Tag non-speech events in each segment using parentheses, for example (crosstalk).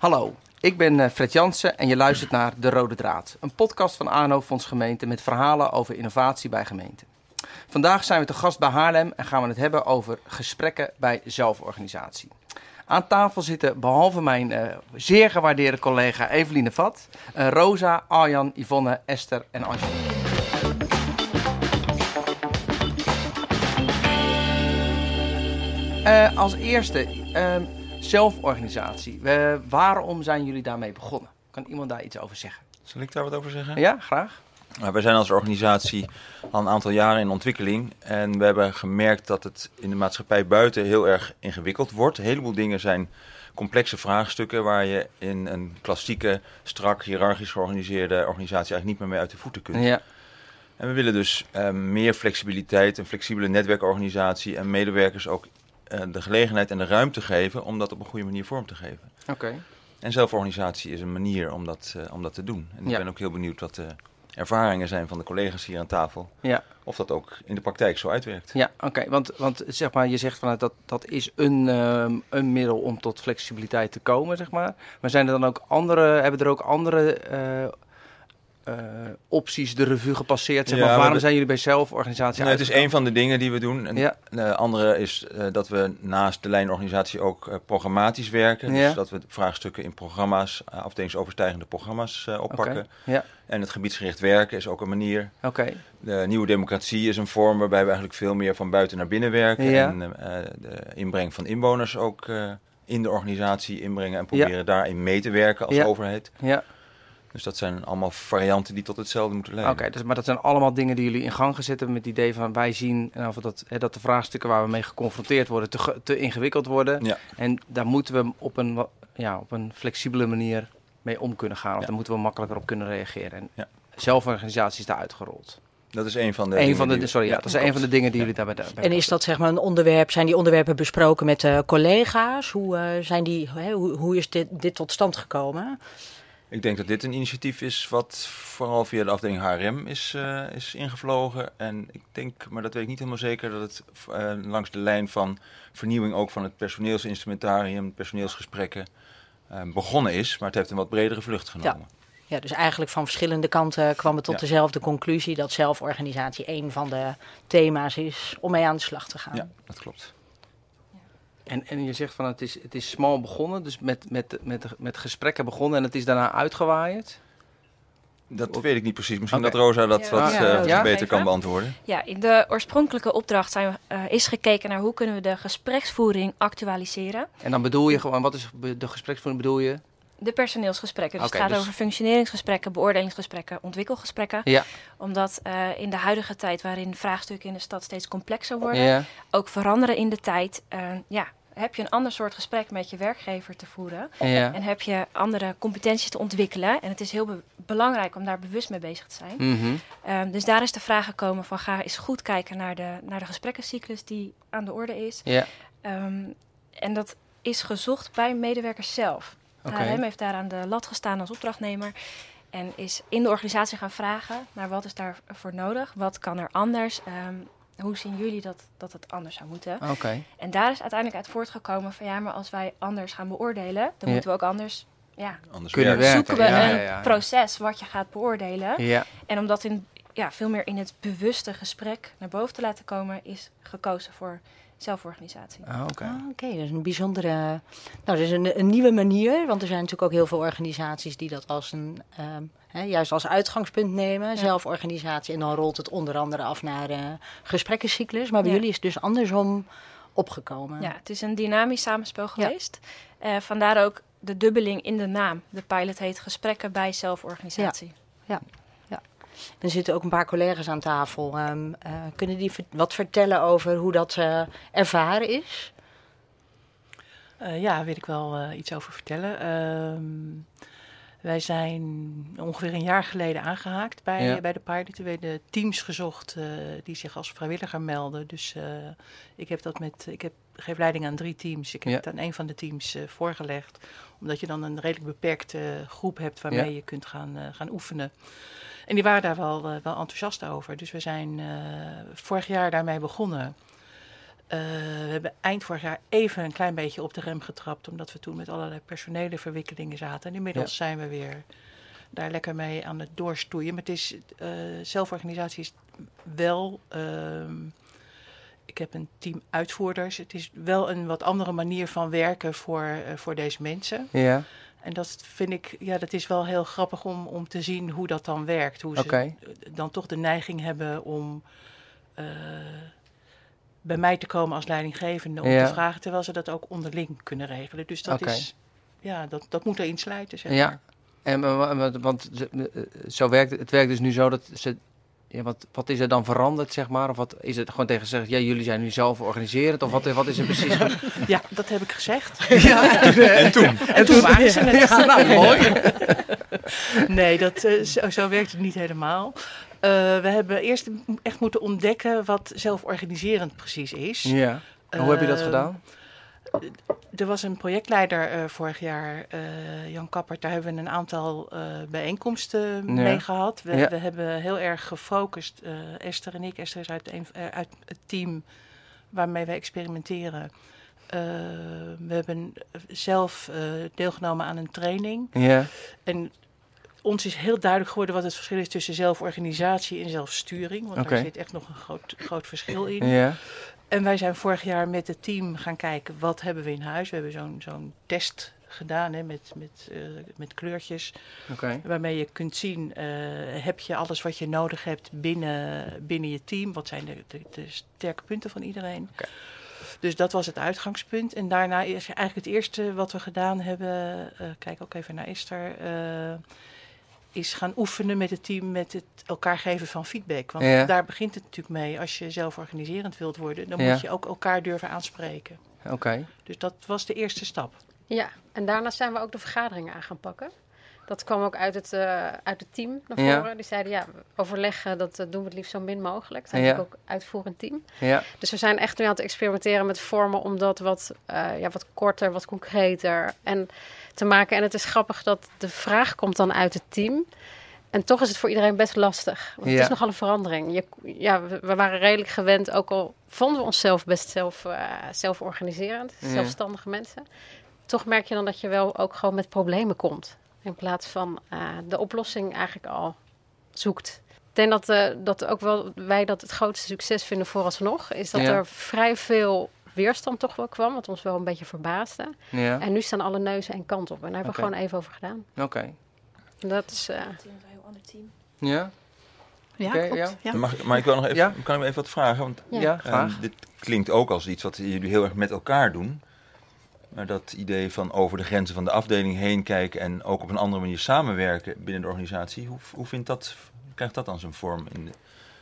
Hallo, ik ben eh, Fred Jansen en je luistert naar De Rode Draad, een podcast van ANO Fonds Gemeente met verhalen over innovatie bij gemeenten. Vandaag zijn we te gast bij Haarlem en gaan we het hebben over gesprekken bij zelforganisatie. Aan tafel zitten behalve mijn uh, zeer gewaardeerde collega Eveline Vat, uh, Rosa, Arjan, Yvonne, Esther en. Uh, als eerste, ehm, zelforganisatie. We, waarom zijn jullie daarmee begonnen? Kan iemand daar iets over zeggen? Zal ik daar wat over zeggen? Ja, graag. Nou, wij zijn als organisatie al een aantal jaren in ontwikkeling. En we hebben gemerkt dat het in de maatschappij buiten heel erg ingewikkeld wordt. Een heleboel dingen zijn complexe vraagstukken waar je in een klassieke, strak, hiërarchisch georganiseerde organisatie eigenlijk niet meer mee uit de voeten kunt. Ja. En we willen dus uh, meer flexibiliteit, een flexibele netwerkorganisatie en medewerkers ook de gelegenheid en de ruimte geven om dat op een goede manier vorm te geven. Oké. Okay. En zelforganisatie is een manier om dat, uh, om dat te doen. En ik ben ook heel benieuwd wat de ervaringen zijn van de collega's hier aan tafel. Ja. Of dat ook in de praktijk zo uitwerkt. Ja, oké. Want, want zeg maar, je zegt van dat dat is een, um, een middel om tot flexibiliteit te komen, zeg maar. Maar zijn er dan ook andere, hebben er ook andere uh, opties de revue gepasseerd? Zeg maar, waarom zijn jullie bij zelforganisatie Nou, het is een van de dingen die we doen. En Ja. de andere is eh, dat we naast de lijnorganisatie ook eh, programmatisch werken. Dus dat we vraagstukken in programma's, afdelingsoverstijgende programma's oppakken. Ja, En het gebiedsgericht werken is ook een manier. oké. De nieuwe democratie is een vorm waarbij we eigenlijk veel meer van buiten naar binnen werken. Ja. En eh, de inbreng van inwoners ook eh, in de organisatie inbrengen en proberen daarin mee te werken als Ja. overheid. Ja, Dus dat zijn allemaal varianten die tot hetzelfde moeten oké. leiden. dus, maar dat zijn allemaal dingen die jullie in gang gezet hebben met het idee van wij zien en of dat, hè, dat de vraagstukken waar we mee geconfronteerd worden te, te ingewikkeld worden. Ja. En daar moeten we op een, ja, op een flexibele manier mee om kunnen gaan. Of Ja. daar moeten we makkelijker op kunnen reageren. En Ja. zelforganisatie is daar uitgerold. Dat is een van de. Een dingen van de, die- sorry, ja, dat is een van de dingen die Ja. jullie daarbij daarbij En is dat zeg maar een onderwerp, zijn die onderwerpen besproken met uh, collega's? Hoe, uh, zijn die, hè, hoe, hoe is dit, dit tot stand gekomen? Ik denk dat dit een initiatief is wat vooral via de afdeling HRM is, uh, is ingevlogen. En ik denk, maar dat weet ik niet helemaal zeker, dat het uh, langs de lijn van vernieuwing ook van het personeelsinstrumentarium, personeelsgesprekken uh, begonnen is. Maar het heeft een wat bredere vlucht genomen. Ja. Ja, dus eigenlijk van verschillende kanten kwam het tot Ja. dezelfde conclusie dat zelforganisatie een van de thema's is om mee aan de slag te gaan. Ja, dat klopt. En, en je zegt van het is, het is smal begonnen, dus met, met, met, met gesprekken begonnen en het is daarna uitgewaaid. Dat weet ik niet precies. Misschien dat Rosa dat Ja. wat Ja, uh, Rosa. beter kan beantwoorden. Ja, in de oorspronkelijke opdracht zijn we, uh, is gekeken naar hoe kunnen we de gespreksvoering actualiseren. En dan bedoel je gewoon, wat is de gespreksvoering bedoel je? De personeelsgesprekken. Dus het gaat dus- over functioneringsgesprekken, beoordelingsgesprekken, ontwikkelgesprekken. Ja. Omdat uh, in de huidige tijd, waarin vraagstukken in de stad steeds complexer worden, Ja. ook veranderen in de tijd, uh, ja, heb je een ander soort gesprek met je werkgever te voeren. Ja. En heb je andere competenties te ontwikkelen. En het is heel be belangrijk om daar bewust mee bezig te zijn. Mhm. Um, dus daar is de vraag gekomen van ga eens goed kijken naar de, naar de gesprekkencyclus die aan de orde is. Ja. Um, en dat is gezocht bij medewerkers zelf. Oké. HRM heeft daar aan de lat gestaan als opdrachtnemer. En is in de organisatie gaan vragen naar wat is daarvoor nodig? Wat kan er anders? Um, hoe zien jullie dat, dat het anders zou moeten? Oké. En daar is uiteindelijk uit voortgekomen van ja, maar als wij anders gaan beoordelen, dan Ja. moeten we ook anders ja, Anders Kunnen werken. zoeken we ja, een ja, ja. proces wat je gaat beoordelen. Ja. En om dat in, ja, veel meer in het bewuste gesprek naar boven te laten komen, is gekozen voor zelforganisatie. Ah, Oké. Ah, Oké, dat is een bijzondere. Nou, dat is een, een nieuwe manier, want er zijn natuurlijk ook heel veel organisaties die dat als een, um, hè, juist als uitgangspunt nemen, ja. zelforganisatie. En dan rolt het onder andere af naar uh, gesprekkencyclus. Maar bij Ja. jullie is het dus andersom opgekomen. Ja, het is een dynamisch samenspel geweest. Uh, vandaar ook de dubbeling in de naam. De pilot heet Gesprekken bij zelforganisatie. Ja. Er zitten ook een paar collega's aan tafel. Um, uh, kunnen die wat vertellen over hoe dat uh, ervaren is? Uh, ja, daar wil ik wel uh, iets over vertellen. Um, wij zijn ongeveer een jaar geleden aangehaakt bij, Ja. bij de pilot. We hebben teams gezocht uh, die zich als vrijwilliger melden. Dus uh, ik heb dat met. Ik heb, geef leiding aan drie teams. Ik heb Ja. het aan een van de teams uh, voorgelegd. Omdat je dan een redelijk beperkte groep hebt waarmee Ja. je kunt gaan, uh, gaan oefenen. En die waren daar wel, uh, wel enthousiast over. Dus we zijn uh, vorig jaar daarmee begonnen. Eh, we hebben eind vorig jaar even een klein beetje op de rem getrapt, omdat we toen met allerlei personele verwikkelingen zaten. En inmiddels zijn we weer daar lekker mee aan het doorstoeien. Maar het is, eh, zelforganisatie is wel. ehm, ik heb een team uitvoerders. Het is wel een wat andere manier van werken voor, eh, voor deze mensen. Ja, En dat vind ik, ja, dat is wel heel grappig om, om te zien hoe dat dan werkt. Hoe ze dan toch de neiging hebben om eh, bij mij te komen als leidinggevende om Ja. te vragen, terwijl ze dat ook onderling kunnen regelen. Dus dat is, ja, dat, dat moet erin sluiten. Zeg Ja. maar. en, eh, wa- wa- want ze- eh, zo werkt. Het werkt dus nu zo dat ze... Ja, wat, wat is er dan veranderd, zeg maar? Of wat is het gewoon tegen gezegd, ja, jullie zijn nu zelf organiserend? Of wat, wat is er precies? (laughs) Ja, dat heb ik gezegd. (laughs) (laughs) En toen? En toen waren ze het. Ja, nou, mooi. Nee, dat, eh, zo, zo werkt het niet helemaal. Eh, we hebben eerst echt moeten ontdekken wat zelforganiserend precies is. Ja. En hoe heb je dat Eh, gedaan? Er was een projectleider eh, vorig jaar, eh, Jan Kappert. Daar hebben we een aantal eh, bijeenkomsten mee gehad. We, Ja. we hebben heel erg gefocust, eh, Esther en ik. Esther is uit, een, eh, uit het team waarmee we experimenteren. Eh, we hebben zelf eh, deelgenomen aan een training. Ja, En ons is heel duidelijk geworden wat het verschil is tussen zelforganisatie en zelfsturing. Want daar zit echt nog een groot, groot verschil in. ja, En wij zijn vorig jaar met het team gaan kijken wat hebben we in huis. We hebben zo'n zo'n test gedaan hè, met, met, eh, met kleurtjes. Waarmee je kunt zien, eh, heb je alles wat je nodig hebt binnen, binnen je team? Wat zijn de, de, de sterke punten van iedereen? Dus dat was het uitgangspunt. En daarna is eigenlijk het eerste wat we gedaan hebben, eh, kijk ook even naar Esther, is gaan oefenen met het team met het elkaar geven van feedback. Want Ja. daar begint het natuurlijk mee. Als je zelf organiserend wilt worden, dan Ja. moet je ook elkaar durven aanspreken. Oké. Dus dat was de eerste stap. Ja, en daarna zijn we ook de vergaderingen aan gaan pakken. Dat kwam ook uit het, eh, uit het team naar Ja. voren. Die zeiden, ja, overleggen, dat eh, doen we het liefst zo min mogelijk. Dat zijn Ja. ook uitvoerend team. Ja, Dus we zijn echt nu aan het experimenteren met vormen om dat wat, eh, ja, wat korter, wat concreter en te maken. En het is grappig dat de vraag komt dan uit het team. En toch is het voor iedereen best lastig. Want het is nogal een verandering. Je, ja, we, we waren redelijk gewend, ook al vonden we onszelf best zelf, eh, zelforganiserend, zelfstandige mensen. Toch merk je dan dat je wel ook gewoon met problemen komt. In plaats van eh, de oplossing eigenlijk al zoekt. Ik denk dat, eh, dat ook wel wij dat het grootste succes vinden vooralsnog. Is dat Ja. er vrij veel weerstand toch wel kwam. Wat ons wel een beetje verbaasde. ja. En nu staan alle neuzen één kant op. En daar hebben we gewoon even over gedaan. Oké. En dat is... eh, Het is een heel ander team. Ja? Ja, klopt. ja. Ja. Mag, ik- maar ik wil nog even, Ja. kan ik even wat vragen? Want Ja. Ja, eh, graag. dit klinkt ook als iets wat jullie heel erg met elkaar doen. Maar dat idee van over de grenzen van de afdeling heen kijken en ook op een andere manier samenwerken binnen de organisatie, hoe, hoe vindt dat, krijgt dat dan zijn vorm in, de-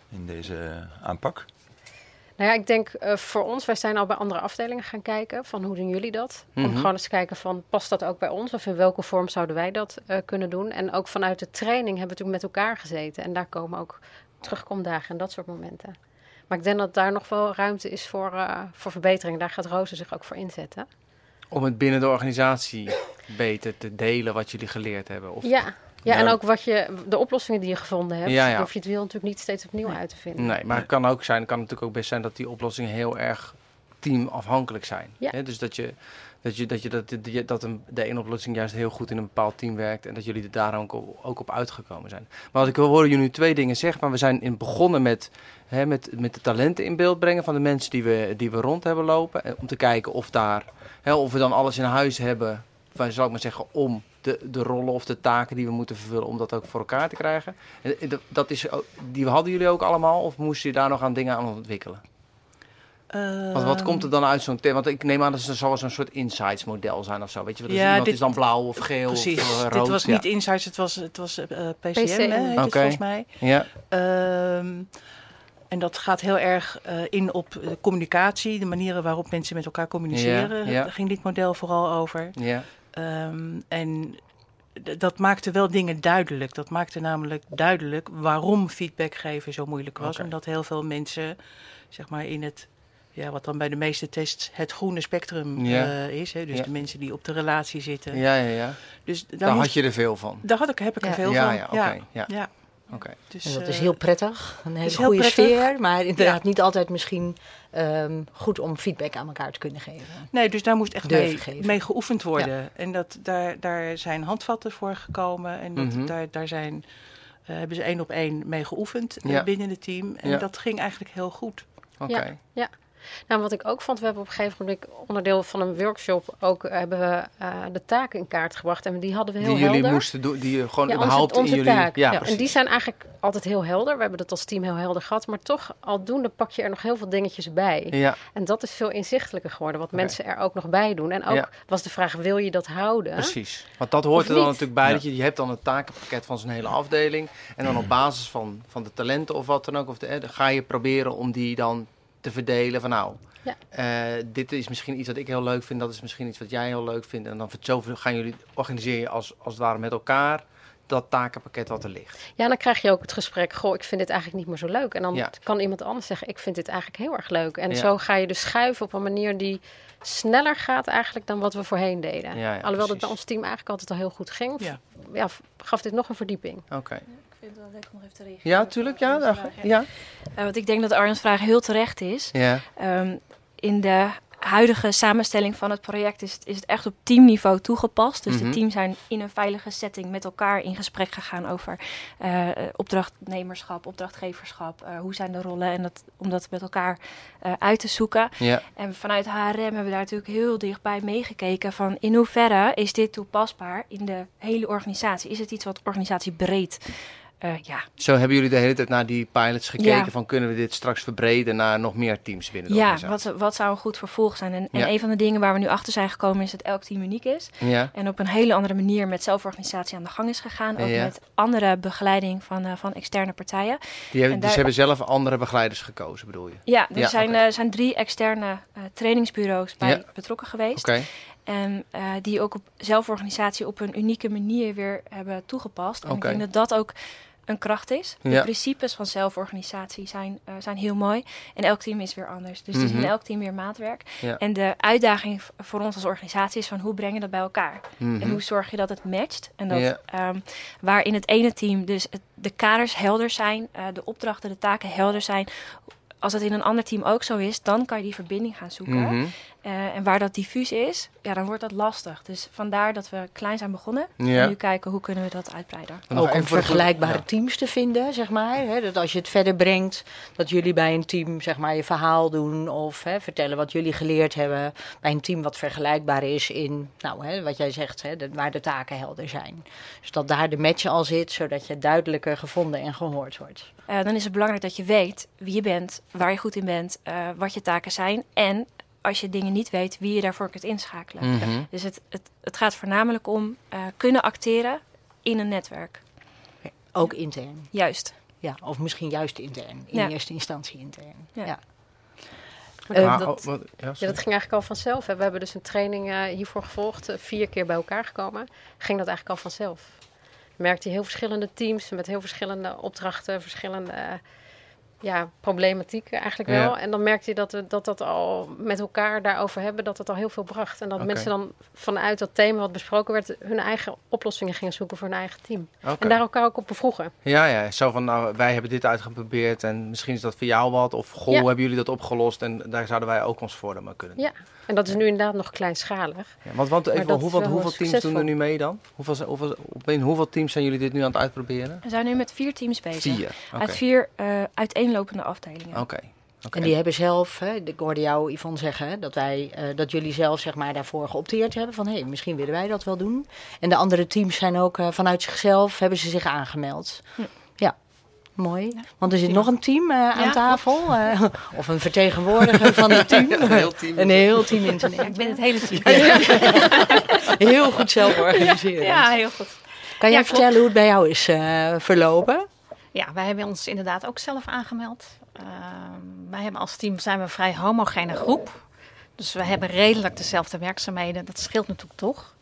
in deze aanpak? Nou ja, ik denk eh, voor ons, wij zijn al bij andere afdelingen gaan kijken van hoe doen jullie dat? Mhm. Om gewoon eens te kijken van past dat ook bij ons of in welke vorm zouden wij dat eh, kunnen doen? En ook vanuit de training hebben we natuurlijk met elkaar gezeten en daar komen ook terugkomdagen en dat soort momenten. Maar ik denk dat daar nog wel ruimte is voor, eh, voor verbetering. Daar gaat Roze zich ook voor inzetten. Om het binnen de organisatie beter te delen wat jullie geleerd hebben. Of, Ja. Ja, Ja. en ook wat je, de oplossingen die je gevonden hebt, Ja, ja. dan hoef je het wiel natuurlijk niet steeds opnieuw uit te vinden. Nee, maar het kan ook zijn, het kan natuurlijk ook best zijn dat die oplossingen heel erg teamafhankelijk zijn. Ja. Hè? Dus dat je dat, je, dat, je, dat, dat, dat een, de ene oplossing juist heel goed in een bepaald team werkt en dat jullie er daar ook, op- ook op uitgekomen zijn. Maar wat ik wil horen jullie nu twee dingen zeggen. Maar we zijn in begonnen met, hè, met, met de talenten in beeld brengen van de mensen die we, die we rond hebben lopen. En om te kijken of, daar, hè, of we dan alles in huis hebben, van, zal ik maar zeggen, om de, de rollen of de taken die we moeten vervullen, om dat ook voor elkaar te krijgen. En, en dat- is, ook- die hadden jullie ook allemaal of moesten jullie daar nog aan dingen aan ontwikkelen? Want wat komt er dan uit zo'n thema? Want ik neem aan dat het zal zo'n soort insights model zijn of zo. Weet je, wat Ja, ja, iemand dit- is dan blauw of geel Precies. of eh, rood. Dit was ja. niet Insights, het was, het was eh, PCM, PCM. hè, het volgens mij. Ja, Ehm, en dat gaat heel erg eh, in op de communicatie, de manieren waarop mensen met elkaar communiceren. Ja, ja. Daar ging dit model vooral over. ja, Ehm, en dat maakte wel dingen duidelijk. Dat maakte namelijk duidelijk waarom feedback geven zo moeilijk was. Oké. Omdat heel veel mensen, zeg maar in het, ja, wat dan bij de meeste tests het groene spectrum Ja. eh, is. Hè? Dus Ja. de mensen die op de relatie zitten. ja, ja, ja. Dus daar, Daar moest- had je er veel van. daar had ik, heb ik er veel ja, van. ja, oké. ja. ja. Oké. Dus, En dat is eh, heel prettig, een hele goede prettig. sfeer, maar inderdaad niet altijd misschien ehm, goed om feedback aan elkaar te kunnen geven. Nee, dus daar moest echt mee, mee geoefend worden. En dat, daar, daar zijn handvatten voor gekomen. En dat, Mhm. daar, daar zijn, eh, hebben ze één op één mee geoefend eh, Ja. binnen het team. En Ja. dat ging eigenlijk heel goed. Oké. Nou, wat ik ook vond, we hebben op een gegeven moment onderdeel van een workshop ook eh, hebben we eh, de taken in kaart gebracht. En die hadden we heel Die jullie helder. moesten doen, die je gewoon Ja, überhaupt onze, onze in jullie... taak. Ja, en die zijn eigenlijk altijd heel helder. We hebben dat als team heel helder gehad. Maar toch, aldoende pak je er nog heel veel dingetjes bij. Ja, En dat is veel inzichtelijker geworden, wat mensen er ook nog bij doen. En ook Ja. was de vraag, wil je dat houden? precies. Want dat hoort Of er dan niet? natuurlijk bij. Ja. Dat je, je hebt dan het takenpakket van zo'n hele afdeling. En dan op basis van, van de talenten of wat dan ook. Of de, eh, dan ga je proberen om die dan te verdelen. Van nou, Ja. eh, dit is misschien iets wat ik heel leuk vind. Dat is misschien iets wat jij heel leuk vindt. En dan zo gaan jullie, organiseer je als, als het ware met elkaar dat takenpakket wat er ligt. Ja, dan krijg je ook het gesprek, goh, ik vind dit eigenlijk niet meer zo leuk. En dan Ja. kan iemand anders zeggen, ik vind dit eigenlijk heel erg leuk. En Ja. zo ga je dus schuiven op een manier die sneller gaat eigenlijk dan wat we voorheen deden. Ja, ja, Alhoewel dat bij ons team eigenlijk altijd al heel goed ging, Ja. ja, gaf dit nog een verdieping. Oké. Ik vind het wel leuk om nog even te reageren. Ja, tuurlijk. Ja, Arjen's daar- vraag, ja. Eh, want ik denk dat Arjen's vraag heel terecht is. Ja. Ehm, in de huidige samenstelling van het project is het, is het echt op teamniveau toegepast. Dus Mhm. de teams zijn in een veilige setting met elkaar in gesprek gegaan over eh, eh, opdrachtnemerschap, opdrachtgeverschap. eh, hoe zijn de rollen en dat, om dat met elkaar eh, uit te zoeken. Ja. En vanuit HRM hebben we daar natuurlijk heel dichtbij meegekeken van in hoeverre is dit toepasbaar in de hele organisatie? Is het iets wat organisatiebreed eh, ja, Zo hebben jullie de hele tijd naar die pilots gekeken Ja. van kunnen we dit straks verbreden naar nog meer teams binnen de Ja, organisatie? wat, wat zou een goed vervolg zijn? En, en Ja. een van de dingen waar we nu achter zijn gekomen is dat elk team uniek is. En op een hele andere manier met zelforganisatie aan de gang is gegaan. Ook met andere begeleiding van, eh, van externe partijen. die hebben, En dus hebben zelf andere begeleiders gekozen bedoel je? Ja, er zijn, oké. eh, zijn drie externe trainingsbureaus bij betrokken geweest. En die ook op zelforganisatie op een unieke manier weer hebben toegepast. En Oké. ik denk dat dat ook een kracht is. De Ja. principes van zelforganisatie zijn, eh, zijn heel mooi. En elk team is weer anders. Dus het is Mhm. in elk team weer maatwerk. Ja. En de uitdaging voor ons als organisatie is van hoe breng je dat bij elkaar? Mhm. En hoe zorg je dat het matcht? En dat Ja. ehm, waar in het ene team dus het, de kaders helder zijn, eh, de opdrachten, de taken helder zijn. Als dat in een ander team ook zo is, dan kan je die verbinding gaan zoeken. Mhm. Eh, en waar dat diffuus is, ja, dan wordt dat lastig. Dus vandaar dat we klein zijn begonnen. Ja. En nu kijken hoe kunnen we dat uitbreiden. En Ook om vergelijkbare Ja. teams te vinden, zeg maar. Hè? Dat als je het verder brengt, dat jullie bij een team zeg maar, je verhaal doen of hè, vertellen wat jullie geleerd hebben. Bij een team wat vergelijkbaar is in, nou, hè, wat jij zegt, hè, waar de taken helder zijn. Dus dat daar de match al zit, zodat je duidelijker gevonden en gehoord wordt. Eh, dan is het belangrijk dat je weet wie je bent, waar je goed in bent, eh, wat je taken zijn. En als je dingen niet weet, wie je daarvoor kunt inschakelen. Mhm. Dus het, het, het gaat voornamelijk om eh, kunnen acteren in een netwerk. Ook intern. Juist. Ja, of misschien juist intern. In Ja. eerste instantie intern. Ja. Ja. Eh, dat, oh, wat- ja, dat ging eigenlijk al vanzelf. Hè. We hebben dus een training eh, hiervoor gevolgd, vier keer bij elkaar gekomen. Ging dat eigenlijk al vanzelf. Merkte je heel verschillende teams met heel verschillende opdrachten, verschillende eh, ja, problematieken eigenlijk Ja. wel. En dan merkte je dat we dat, dat al met elkaar daarover hebben, dat het al heel veel bracht. En dat mensen dan vanuit dat thema wat besproken werd, hun eigen oplossingen gingen zoeken voor hun eigen team. En daar elkaar ook op bevroegen. Ja, ja, zo van nou, wij hebben dit uitgeprobeerd en misschien is dat voor jou wat. Of goh, Ja. hebben jullie dat opgelost en daar zouden wij ook ons voordeel mee kunnen. Ja. En dat is nu inderdaad nog kleinschalig. Ja, want, want even, hoeveel, hoeveel teams doen er nu mee dan? Hoeveel, hoeveel, op in hoeveel teams zijn jullie dit nu aan het uitproberen? We zijn nu met vier teams bezig. Vier. Uit vier eh, uiteenlopende afdelingen. Oké. Oké. En die hebben zelf, hè, ik hoorde jou Yvonne zeggen, hè, dat, wij, eh, dat jullie zelf zeg maar, daarvoor geopteerd hebben. Van hé, hey, misschien willen wij dat wel doen. En de andere teams zijn ook eh, vanuit zichzelf, hebben ze zich aangemeld. Hm. Ja, mooi. Want er zit nog een team eh, aan tafel. eh, of een vertegenwoordiger van het (laughs) team. Een heel team. Een heel team in te nemen. Ik ben het hele team. Heel goed zelf organiseren. Ja, heel goed. Kan jij vertellen hoe het bij jou is eh, verlopen? Ja, wij hebben ons inderdaad ook zelf aangemeld. Ehm, wij hebben als team zijn we een vrij homogene groep. Dus we hebben redelijk dezelfde werkzaamheden. Dat scheelt natuurlijk toch.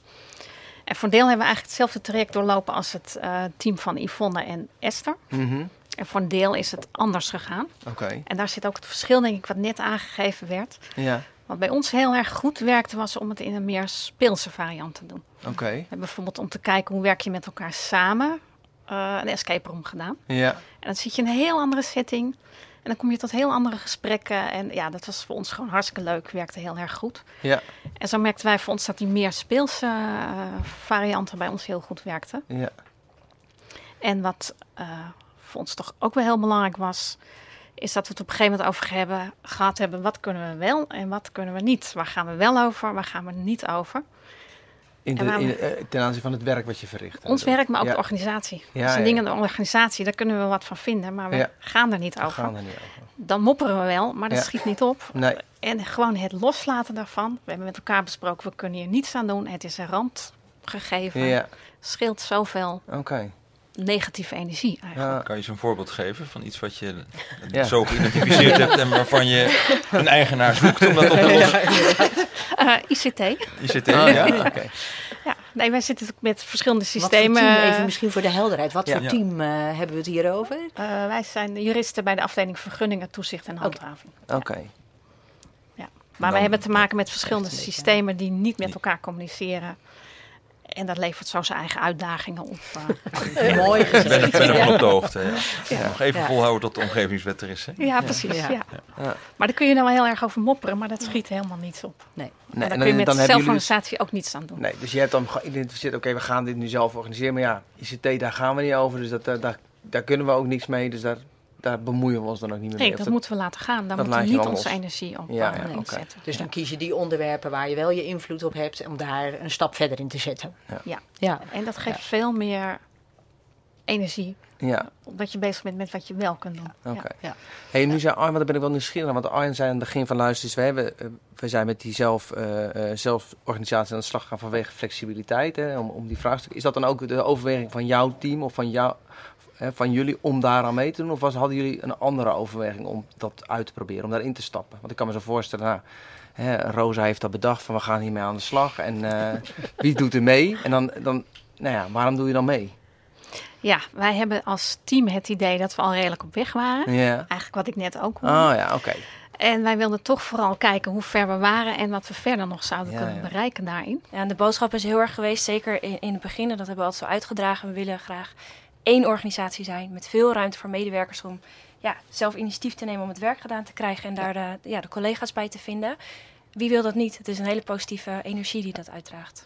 En voor een deel hebben we eigenlijk hetzelfde traject doorlopen als het eh, team van Yvonne en Esther. Mhm. En voor een deel is het anders gegaan. Oké. En daar zit ook het verschil, denk ik, wat net aangegeven werd. Ja. Wat bij ons heel erg goed werkte, was om het in een meer speelse variant te doen. Oké. Bijvoorbeeld om te kijken hoe werk je met elkaar samen. Eh, een escape room gedaan. Ja. En dan zit je in een heel andere setting. En dan kom je tot heel andere gesprekken. En ja, dat was voor ons gewoon hartstikke leuk. Werkte heel erg goed. Ja. En zo merkten wij voor ons dat die meer speelse eh, varianten bij ons heel goed werkten. Ja. En wat eh, voor ons toch ook wel heel belangrijk was, is dat we het op een gegeven moment over hebben, gehad hebben. Wat kunnen we wel en wat kunnen we niet? Waar gaan we wel over, waar gaan we niet over? In de, En waarom- in, eh, ten aanzien van het werk wat je verricht. Ons werk, maar ook Ja. de organisatie. Ja, Ja, dus een ja. ding in de organisatie, daar kunnen we wat van vinden, maar we gaan er niet over. gaan er niet over. Dan mopperen we wel, maar dat schiet niet op. Nee. En gewoon het loslaten daarvan. We hebben met elkaar besproken, we kunnen hier niets aan doen. Het is een randgegeven. Ja. Scheelt zoveel Oké. Negatieve energie eigenlijk. Ja. Kan je zo'n voorbeeld geven van iets wat je Ja. zo geïdentificeerd hebt en waarvan je (laughs) een eigenaar zoekt om dat op te lossen? Eh, ICT. ICT, Ah, ja. ja. Oké. Ja, nee, wij zitten ook met verschillende Wat voor systemen. team, even misschien voor de helderheid, wat Ja. voor Ja. team eh, hebben we het hier over? Eh, wij zijn juristen bij de afdeling vergunningen, toezicht en handhaving. Oké. Maar Dan- wij hebben te maken met verschillende systemen die niet met elkaar communiceren. En dat levert zo zijn eigen uitdagingen op. eh. (laughs) Mooi ben, gezegd. ik ben Ja. op de hoogte. Ja. Ja. Nog even Ja. volhouden tot de omgevingswet er is. Hè? ja, precies. Ja. Ja. Ja. Maar daar kun je nou wel heel erg over mopperen, maar dat schiet helemaal niets op. Nee. daar en kun je met dan hebben jullie dus- zelforganisatie ook niets aan doen. Nee, dus je hebt dan geïdentificeerd, oké, we gaan dit nu zelf organiseren. Maar ja, ICT, daar gaan we niet over. Dus dat, eh, daar, daar kunnen we ook niks mee. Dus daar, daar bemoeien we ons dan ook niet meer Nee, mee. dat Of moeten we laten gaan. Daar dat moeten we niet onze los. energie op Ja, eh, ja. Dus dan kies je die onderwerpen waar je wel je invloed op hebt om daar een stap verder in te zetten. Ja. Ja. En dat geeft veel meer energie, Ja, omdat je bezig bent met wat je wel kunt doen. oké. Ja. Hey, nu zei Arjen, want daar ben ik wel nieuwsgierig naar. Want Arjen zei aan het begin van luisteren, we, hebben, eh, we zijn met die zelf, eh, eh, zelforganisatie aan de slag gegaan vanwege flexibiliteit. Hè, om, om die vraagstuk. Is dat dan ook de overweging van jouw team of van, jou, hè, van jullie om daaraan mee te doen? Of was, hadden jullie een andere overweging om dat uit te proberen, om daarin te stappen? Want ik kan me zo voorstellen, nou, hè, Rosa heeft dat bedacht van we gaan hiermee aan de slag. En eh, (laughs) wie doet er mee? En dan, dan, nou ja, waarom doe je dan mee? Ja, wij hebben als team het idee dat we al redelijk op weg waren. Ja. Eigenlijk wat ik net ook hoorde. Oh ja, oké. En wij wilden toch vooral kijken hoe ver we waren en wat we verder nog zouden Ja, kunnen ja. bereiken daarin. Ja, en de boodschap is heel erg geweest, zeker in, in het begin, en dat hebben we altijd zo uitgedragen. We willen graag één organisatie zijn met veel ruimte voor medewerkers om ja, zelf initiatief te nemen om het werk gedaan te krijgen en daar de, ja, de collega's bij te vinden. Wie wil dat niet? Het is een hele positieve energie die dat uitdraagt.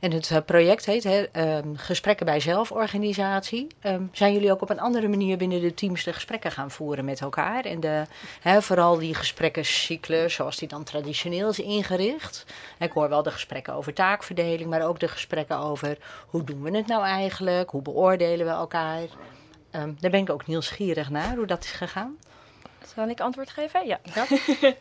En het eh, project heet hè, ehm, Gesprekken bij Zelforganisatie. Ehm, zijn jullie ook op een andere manier binnen de teams de gesprekken gaan voeren met elkaar? En de, hè, vooral die gesprekkencyclus, zoals die dan traditioneel is ingericht. Ik hoor wel de gesprekken over taakverdeling, maar ook de gesprekken over hoe doen we het nou eigenlijk? Hoe beoordelen we elkaar? Ehm, daar ben ik ook nieuwsgierig naar, hoe dat is gegaan. Zal ik antwoord geven? Ja. (laughs)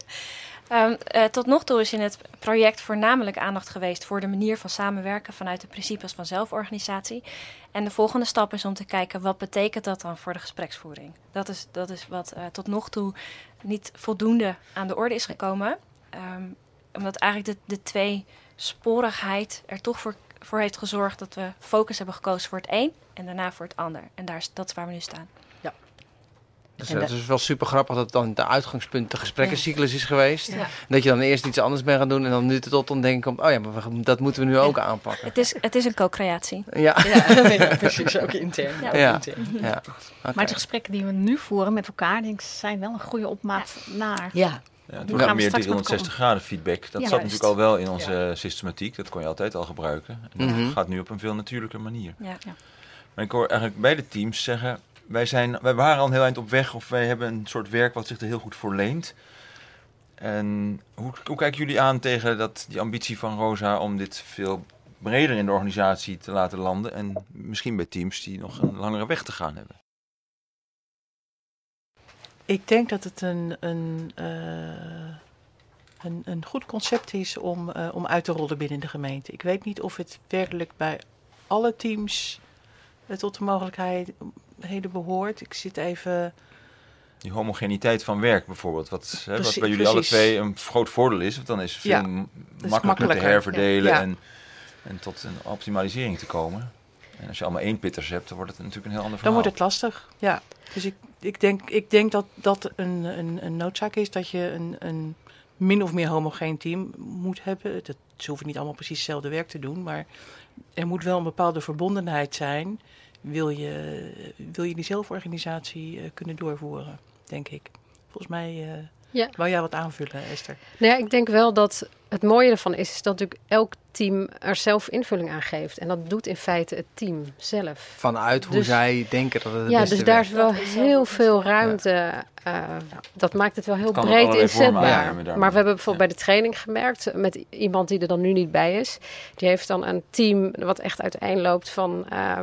Ehm, eh, tot nog toe is in het project voornamelijk aandacht geweest voor de manier van samenwerken vanuit de principes van zelforganisatie. En de volgende stap is om te kijken wat betekent dat dan voor de gespreksvoering. Dat is, dat is wat eh, tot nog toe niet voldoende aan de orde is gekomen. Ehm, omdat eigenlijk de, de tweesporigheid er toch voor, voor heeft gezorgd dat we focus hebben gekozen voor het een en daarna voor het ander. En daar dat is waar we nu staan. Dus En het dat- is wel super grappig dat dan de uitgangspunt de gesprekkencyclus is geweest. Ja. Dat je dan eerst iets anders bent gaan doen en dan nu tot ontdekken komt, oh ja, maar we- dat moeten we nu ook aanpakken. Het is, het is een co-creatie. Ja, Ja, (laughs) precies, ook intern. Ja. ook Ja. intern. ja. Oké. Maar de gesprekken die we nu voeren met elkaar, denk ik, zijn wel een goede opmaat naar. Ja, Ja, meer straks met 360 graden feedback. Dat Ja, zat juist. natuurlijk al wel in onze systematiek. Dat kon je altijd al gebruiken. En dat Mhm. gaat nu op een veel natuurlijker manier. Ja. Maar ik hoor eigenlijk beide teams zeggen... Wij, zijn, wij waren al een heel eind op weg of wij hebben een soort werk wat zich er heel goed voor leent. En hoe, hoe kijken jullie aan tegen dat, die ambitie van Rosa om dit veel breder in de organisatie te laten landen? En misschien bij teams die nog een langere weg te gaan hebben. Ik denk dat het een, een, eh, een, een goed concept is om, eh, om uit te rollen binnen de gemeente. Ik weet niet of het werkelijk bij alle teams eh, tot de mogelijkheden behoort. Ik zit even. Die homogeniteit van werk bijvoorbeeld, wat, hè, wat bij jullie alle twee een groot voordeel is. Want dan is het veel Ja, makkelijker te herverdelen ja. En, en tot een optimalisering te komen. En als je allemaal één pitters hebt, dan wordt het natuurlijk een heel ander Dan verhaal. wordt het lastig. Ja. Dus ik, ik, denk, ik denk dat dat een, een, een noodzaak is dat je een, een min of meer homogeen team moet hebben. Dat ze hoeven niet allemaal precies hetzelfde werk te doen, maar er moet wel een bepaalde verbondenheid zijn. Wil je, wil je die zelforganisatie eh, kunnen doorvoeren, denk ik. Volgens mij uh, ja. wou jij wat aanvullen, Esther? Nou ja, ik denk wel dat het mooie ervan is, is dat natuurlijk elk team er zelf invulling aan geeft. En dat doet in feite het team zelf. Vanuit hoe dus- zij denken dat het het Ja, dus daar is wel heel veel ruimte. Uh, dat maakt het wel heel breed inzetbaar. Maar we hebben bijvoorbeeld bij de training gemerkt, met iemand die er dan nu niet bij is. Die heeft dan een team wat echt uiteenloopt van uh,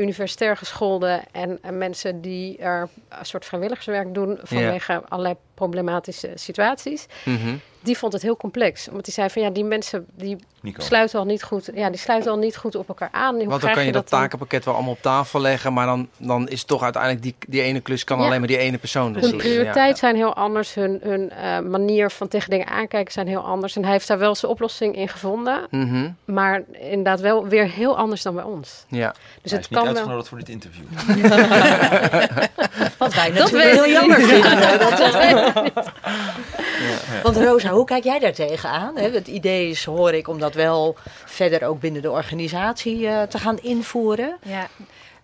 universitair gescholden en, en, mensen die er een soort vrijwilligerswerk doen vanwege allerlei problematische situaties. Mm die vond het heel complex. Omdat hij zei van ja, die mensen die sluiten al niet goed. Ja, die sluiten al niet goed op elkaar aan. Hoe Want dan kan je, dat, takenpakket wel allemaal op tafel leggen, maar dan, dan is toch uiteindelijk die, die ene klus kan alleen maar die ene persoon. Hun prioriteit zijn heel anders, hun, hun uh, manier van tegen dingen aankijken zijn heel anders. En hij heeft daar wel zijn oplossing in gevonden, mm -hmm. maar inderdaad wel weer heel anders dan bij ons. Ja. Dus het kan wel. voor dit interview. (laughs) Wat wij dat heel jammer vinden. (laughs) dat, dat Want Rosa, hoe kijk jij daar tegenaan? Het idee is, hoor ik, om dat wel verder ook binnen de organisatie uh, te gaan invoeren. Ja,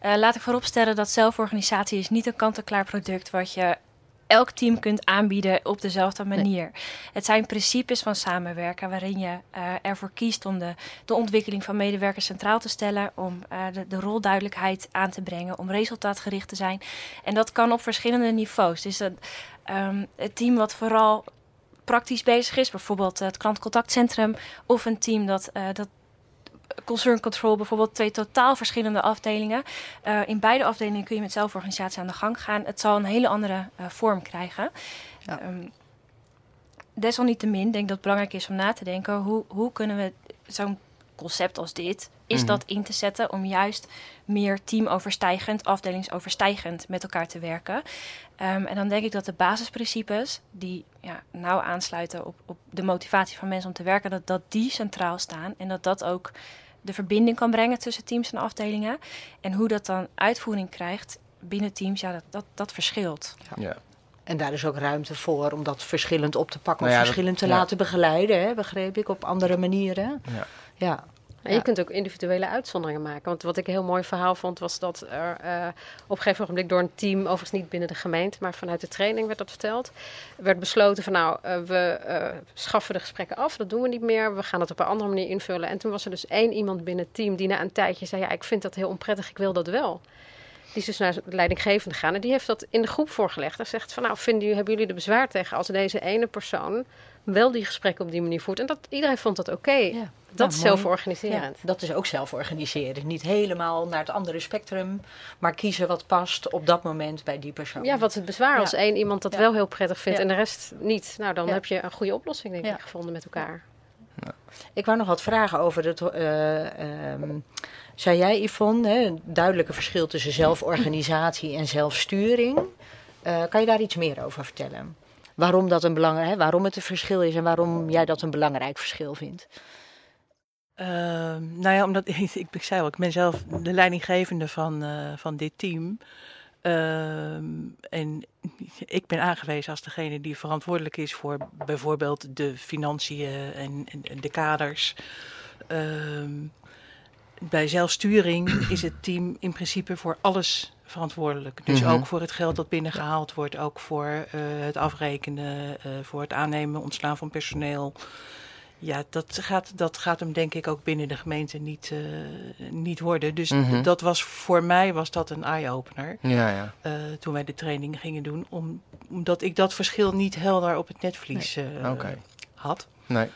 uh, laat ik vooropstellen dat zelforganisatie is niet een kant-en-klaar product wat je elk team kunt aanbieden op dezelfde manier. Het zijn principes van samenwerken waarin je uh, ervoor kiest om de, de ontwikkeling van medewerkers centraal te stellen, om uh, de, de rolduidelijkheid aan te brengen, om resultaatgericht te zijn. En dat kan op verschillende niveaus. Dus dat, um, het team wat vooral praktisch bezig is, bijvoorbeeld het klantcontactcentrum of een team dat, uh, dat concern control, bijvoorbeeld twee totaal verschillende afdelingen. Uh, in beide afdelingen kun je met zelforganisatie aan de gang gaan. Het zal een hele andere uh, vorm krijgen. Ja. Um, desalniettemin denk ik dat het belangrijk is om na te denken hoe, hoe kunnen we zo'n concept als dit, is mm dat in te zetten om juist meer teamoverstijgend, afdelingsoverstijgend met elkaar te werken. Um, en dan denk ik dat de basisprincipes, die ja, nauw aansluiten op, op de motivatie van mensen om te werken, dat, dat die centraal staan en dat dat ook de verbinding kan brengen tussen teams en afdelingen. En hoe dat dan uitvoering krijgt binnen teams, ja, dat, dat, dat verschilt. Ja. En daar is ook ruimte voor om dat verschillend op te pakken nou of verschillend te laten begeleiden, hè, begreep ik, op andere manieren. Ja. Ja. En je kunt ook individuele uitzonderingen maken. Want wat ik een heel mooi verhaal vond, was dat er uh, op een gegeven moment door een team, overigens niet binnen de gemeente, maar vanuit de training werd dat verteld, werd besloten van nou, uh, we uh, schaffen de gesprekken af, dat doen we niet meer, we gaan het op een andere manier invullen. En toen was er dus één iemand binnen het team die na een tijdje zei, ja, ik vind dat heel onprettig, ik wil dat wel. Die is dus naar de leidinggevende gegaan en die heeft dat in de groep voorgelegd. En zegt van nou, vinden jullie, hebben jullie er bezwaar tegen als deze ene persoon wel die gesprekken op die manier voert? En dat, iedereen vond dat oké. Ja. Dat is zelforganiserend. dat is ook zelforganiseren. Niet helemaal naar het andere spectrum, maar kiezen wat past op dat moment bij die persoon. Ja, wat is het bezwaar als één iemand dat wel heel prettig vindt en de rest niet? Nou, dan heb je een goede oplossing, denk ik, gevonden met elkaar. Ik wou nog wat vragen over het. Uh, um, zei jij, Yvonne, hè, een duidelijke verschil tussen zelforganisatie en zelfsturing. Uh, kan je daar iets meer over vertellen? Waarom, dat een belangrijk, waarom het een verschil is en waarom jij dat een belangrijk verschil vindt? Uh, nou ja, omdat (laughs) ik, zei al, ik ben zelf de leidinggevende van, uh, van dit team. Uh, en ik ben aangewezen als degene die verantwoordelijk is voor bijvoorbeeld de financiën en, en de kaders. Ehm, bij zelfsturing is het team in principe voor alles verantwoordelijk. Dus mhm. ook voor het geld dat binnengehaald wordt, ook voor uh, het afrekenen, uh, voor het aannemen, ontslaan van personeel. Ja, dat gaat, dat gaat hem denk ik ook binnen de gemeente niet, uh, niet worden. Dus mm dat was voor mij was dat een eye-opener. Ja, ja. Toen wij de training gingen doen. Om, omdat ik dat verschil niet helder op het netvlies nee. okay. had. Nee.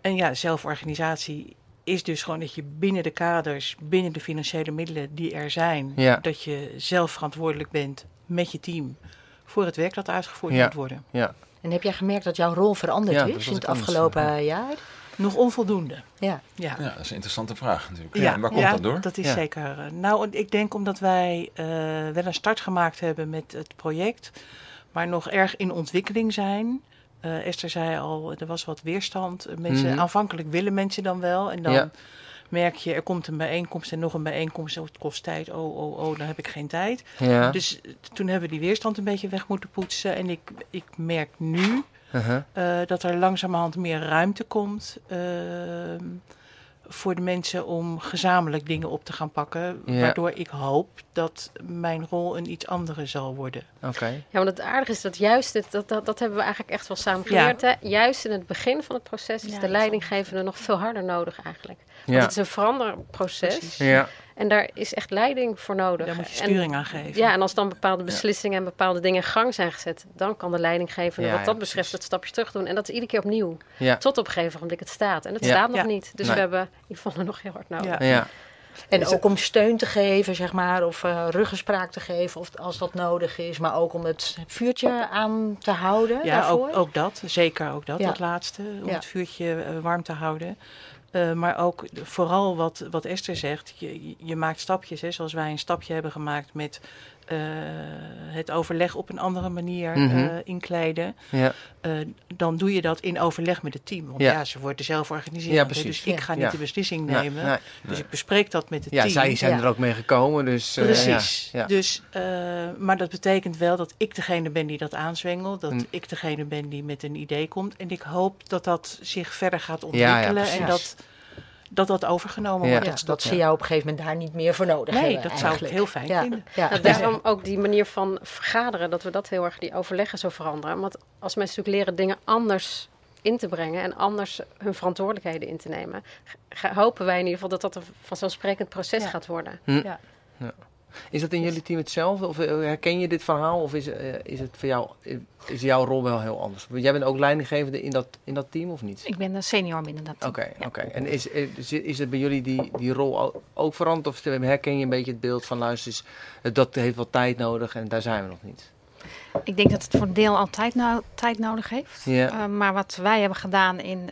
En ja, zelforganisatie is dus gewoon dat je binnen de kaders, binnen de financiële middelen die er zijn, ja. dat je zelf verantwoordelijk bent met je team voor het werk dat uitgevoerd ja. moet worden. Ja. En heb jij gemerkt dat jouw rol veranderd is in het afgelopen jaar? Nog onvoldoende. Ja. Ja. ja, dat is een interessante vraag natuurlijk. Ja. waar komt dat door? dat is zeker. Uh, nou, ik denk omdat wij uh, wel een start gemaakt hebben met het project, maar nog erg in ontwikkeling zijn. Uh, Esther zei al, er was wat weerstand. Mensen, mm -hmm. Aanvankelijk willen mensen dan wel. En dan ja. merk je, er komt een bijeenkomst en nog een bijeenkomst. Oh, het kost tijd. Oh, oh, oh, dan heb ik geen tijd. Ja. Dus toen hebben we die weerstand een beetje weg moeten poetsen. En ik, ik merk nu Uh-huh. Eh, dat er langzamerhand meer ruimte komt ehm, voor de mensen om gezamenlijk dingen op te gaan pakken. Ja. Waardoor ik hoop dat mijn rol een iets andere zal worden. Oké. Ja, want het aardige is dat juist, dit, dat, dat, dat hebben we eigenlijk echt wel samen Ja. geleerd. Hè? Juist in het begin van het proces is Ja, de leidinggevende nog veel harder nodig eigenlijk. Want Ja. het is een veranderproces Precies. Ja. En daar is echt leiding voor nodig. Daar moet je En- sturing aan geven. Ja, en als dan bepaalde beslissingen en bepaalde dingen in gang zijn gezet, dan kan de leidinggevende Ja, wat dat ja, betreft precies. het stapje terug doen. En dat is iedere keer opnieuw. Ja. Tot op een gegeven moment het staat. En het Ja. staat nog Ja. niet. Dus Nee. we hebben Yvonne nog heel hard nodig. Ja. Ja. En ook om steun te geven, zeg maar, of eh, ruggespraak te geven of, als dat nodig is. Maar ook om het vuurtje aan te houden Ja, daarvoor. ook, ook dat. Zeker ook dat, Ja. dat laatste. Om Ja. het vuurtje eh, warm te houden. Eh, maar ook vooral wat, wat Esther zegt. Je, je maakt stapjes. Hè, zoals wij een stapje hebben gemaakt met eh, het overleg op een andere manier Mhm. eh, inkleden. Ja. Eh, dan doe je dat in overleg met het team. Want Ja. ja, ze worden zelf. Ja, precies. Dus ik Ja. ga niet Ja. de beslissing nemen. nee. Dus ik bespreek dat met het Ja, team. zij zijn Ja. er ook mee gekomen, dus... eh, Precies. ja, ja. Dus, eh, maar dat betekent wel dat ik degene ben die dat aanzwengelt. Dat Mm. ik degene ben die met een idee komt. En ik hoop dat dat zich verder gaat ja, ontwikkelen. precies. en dat, dat dat overgenomen Ja. wordt. Ja, dat ze jou op een gegeven moment daar niet meer voor nodig Nee, hebben. dat zou ik heel fijn ja. vinden. Ja. Daarom ook die manier van vergaderen, dat we dat heel erg, die overleggen zo veranderen. Want als mensen natuurlijk leren dingen anders in te brengen en anders hun verantwoordelijkheden in te nemen, hopen wij in ieder geval dat dat een vanzelfsprekend proces Ja. gaat worden. Is dat in jullie team hetzelfde? Of eh, herken je dit verhaal? Of is, eh, is het voor jou, eh, is jouw rol wel heel anders? Jij bent ook leidinggevende in dat, in dat team of niet? Ik ben een senior binnen dat team. Oké, Ja. oké. En is, is, is het bij jullie die, die rol ook veranderd? Of herken je een beetje het beeld van, luister dat heeft wat tijd nodig en daar zijn we nog niet? Ik denk dat het voor een deel altijd no- tijd nodig heeft. Ja. Eh, maar wat wij hebben gedaan in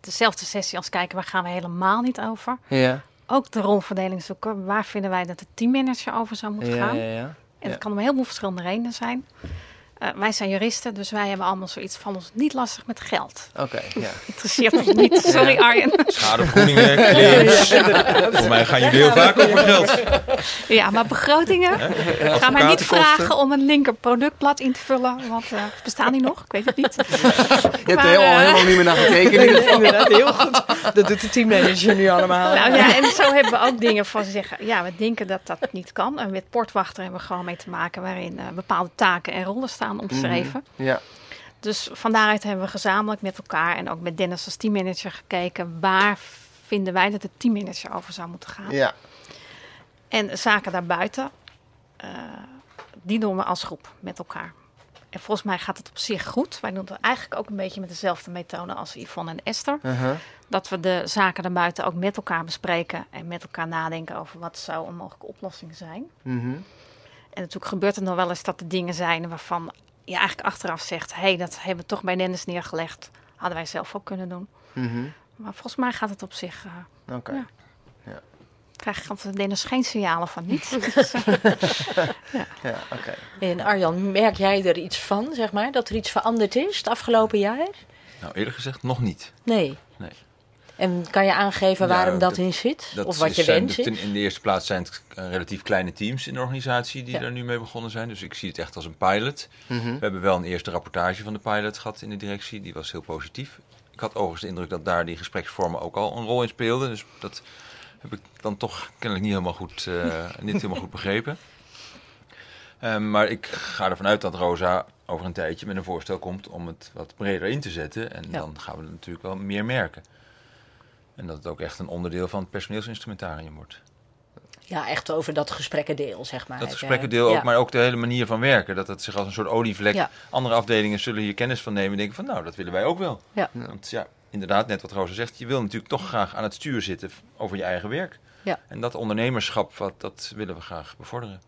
dezelfde sessie als kijken, waar gaan we helemaal niet over. Ja, Ook de rolverdeling zoeken. Waar vinden wij dat de teammanager over zou moeten gaan? ja, ja. En dat kan om heel veel verschillende redenen zijn. Eh, wij zijn juristen, dus wij hebben allemaal zoiets van ons niet lastig met geld. Oké, ja. (laughs) Interesseert ons niet. Sorry Arjen. Schadevergoedingen, claims. Voor mij gaan jullie heel vaak over geld. Ja, maar begrotingen. Ga mij niet vragen om een linker productblad in te vullen. Want eh, bestaan die nog? Ik weet het niet. Je hebt er helemaal, eh, helemaal niet meer naar gekeken. Inderdaad, heel goed. Dat doet de teammanager nu allemaal. Nou ja, en zo hebben we ook dingen van ze zeggen. Ja, we denken dat dat niet kan. En met portwachter hebben we gewoon mee te maken waarin eh, bepaalde taken en rollen staan omschreven. Ja, Dus van daaruit hebben we gezamenlijk met elkaar en ook met Dennis als teammanager gekeken waar vinden wij dat de teammanager over zou moeten gaan. ja. En zaken daarbuiten, eh, die doen we als groep met elkaar. En volgens mij gaat het op zich goed. Wij doen het eigenlijk ook een beetje met dezelfde methode als Yvonne en Esther. Uh-huh. Dat we de zaken daarbuiten ook met elkaar bespreken en met elkaar nadenken over wat zou een mogelijke oplossing zijn. Mhm. En natuurlijk gebeurt het nog wel eens dat er dingen zijn waarvan je eigenlijk achteraf zegt: hé, hey, dat hebben we toch bij Dennis neergelegd. Hadden wij zelf ook kunnen doen. Mhm. Maar volgens mij gaat het op zich. eh Oké. Ja. krijg ik van Dennis geen signalen van niet. (laughs) Ja, oké. En Arjan, merk jij er iets van, zeg maar? Dat er iets veranderd is het afgelopen jaar? Nou, eerlijk gezegd nog niet. Nee. Nee. En kan je aangeven Ja, waarom dat, dat- in zit? Dat of wat is- je wens ten- In de eerste plaats zijn het eh, relatief kleine teams in de organisatie die Ja. er nu mee begonnen zijn. Dus ik zie het echt als een pilot. Mhm. We hebben wel een eerste rapportage van de pilot gehad in de directie. Die was heel positief. Ik had overigens de indruk dat daar die gespreksvormen ook al een rol in speelden. Dus dat heb ik dan toch kennelijk niet helemaal goed, eh, (laughs) niet helemaal goed begrepen. Ehm, maar ik ga ervan uit dat Rosa over een tijdje met een voorstel komt om het wat breder in te zetten. En Ja. dan gaan we het natuurlijk wel meer merken. En dat het ook echt een onderdeel van het personeelsinstrumentarium wordt. Ja, echt over dat gesprekkendeel, zeg maar. Dat gesprekkendeel ook, ja. maar ook de hele manier van werken. Dat het zich als een soort olievlek. Ja. Andere afdelingen zullen hier kennis van nemen en denken van nou, dat willen wij ook wel. Ja. Want ja, inderdaad, net wat Rosa zegt, je wil natuurlijk toch graag aan het stuur zitten over je eigen werk. Ja. En dat ondernemerschap, wat, dat willen we graag bevorderen.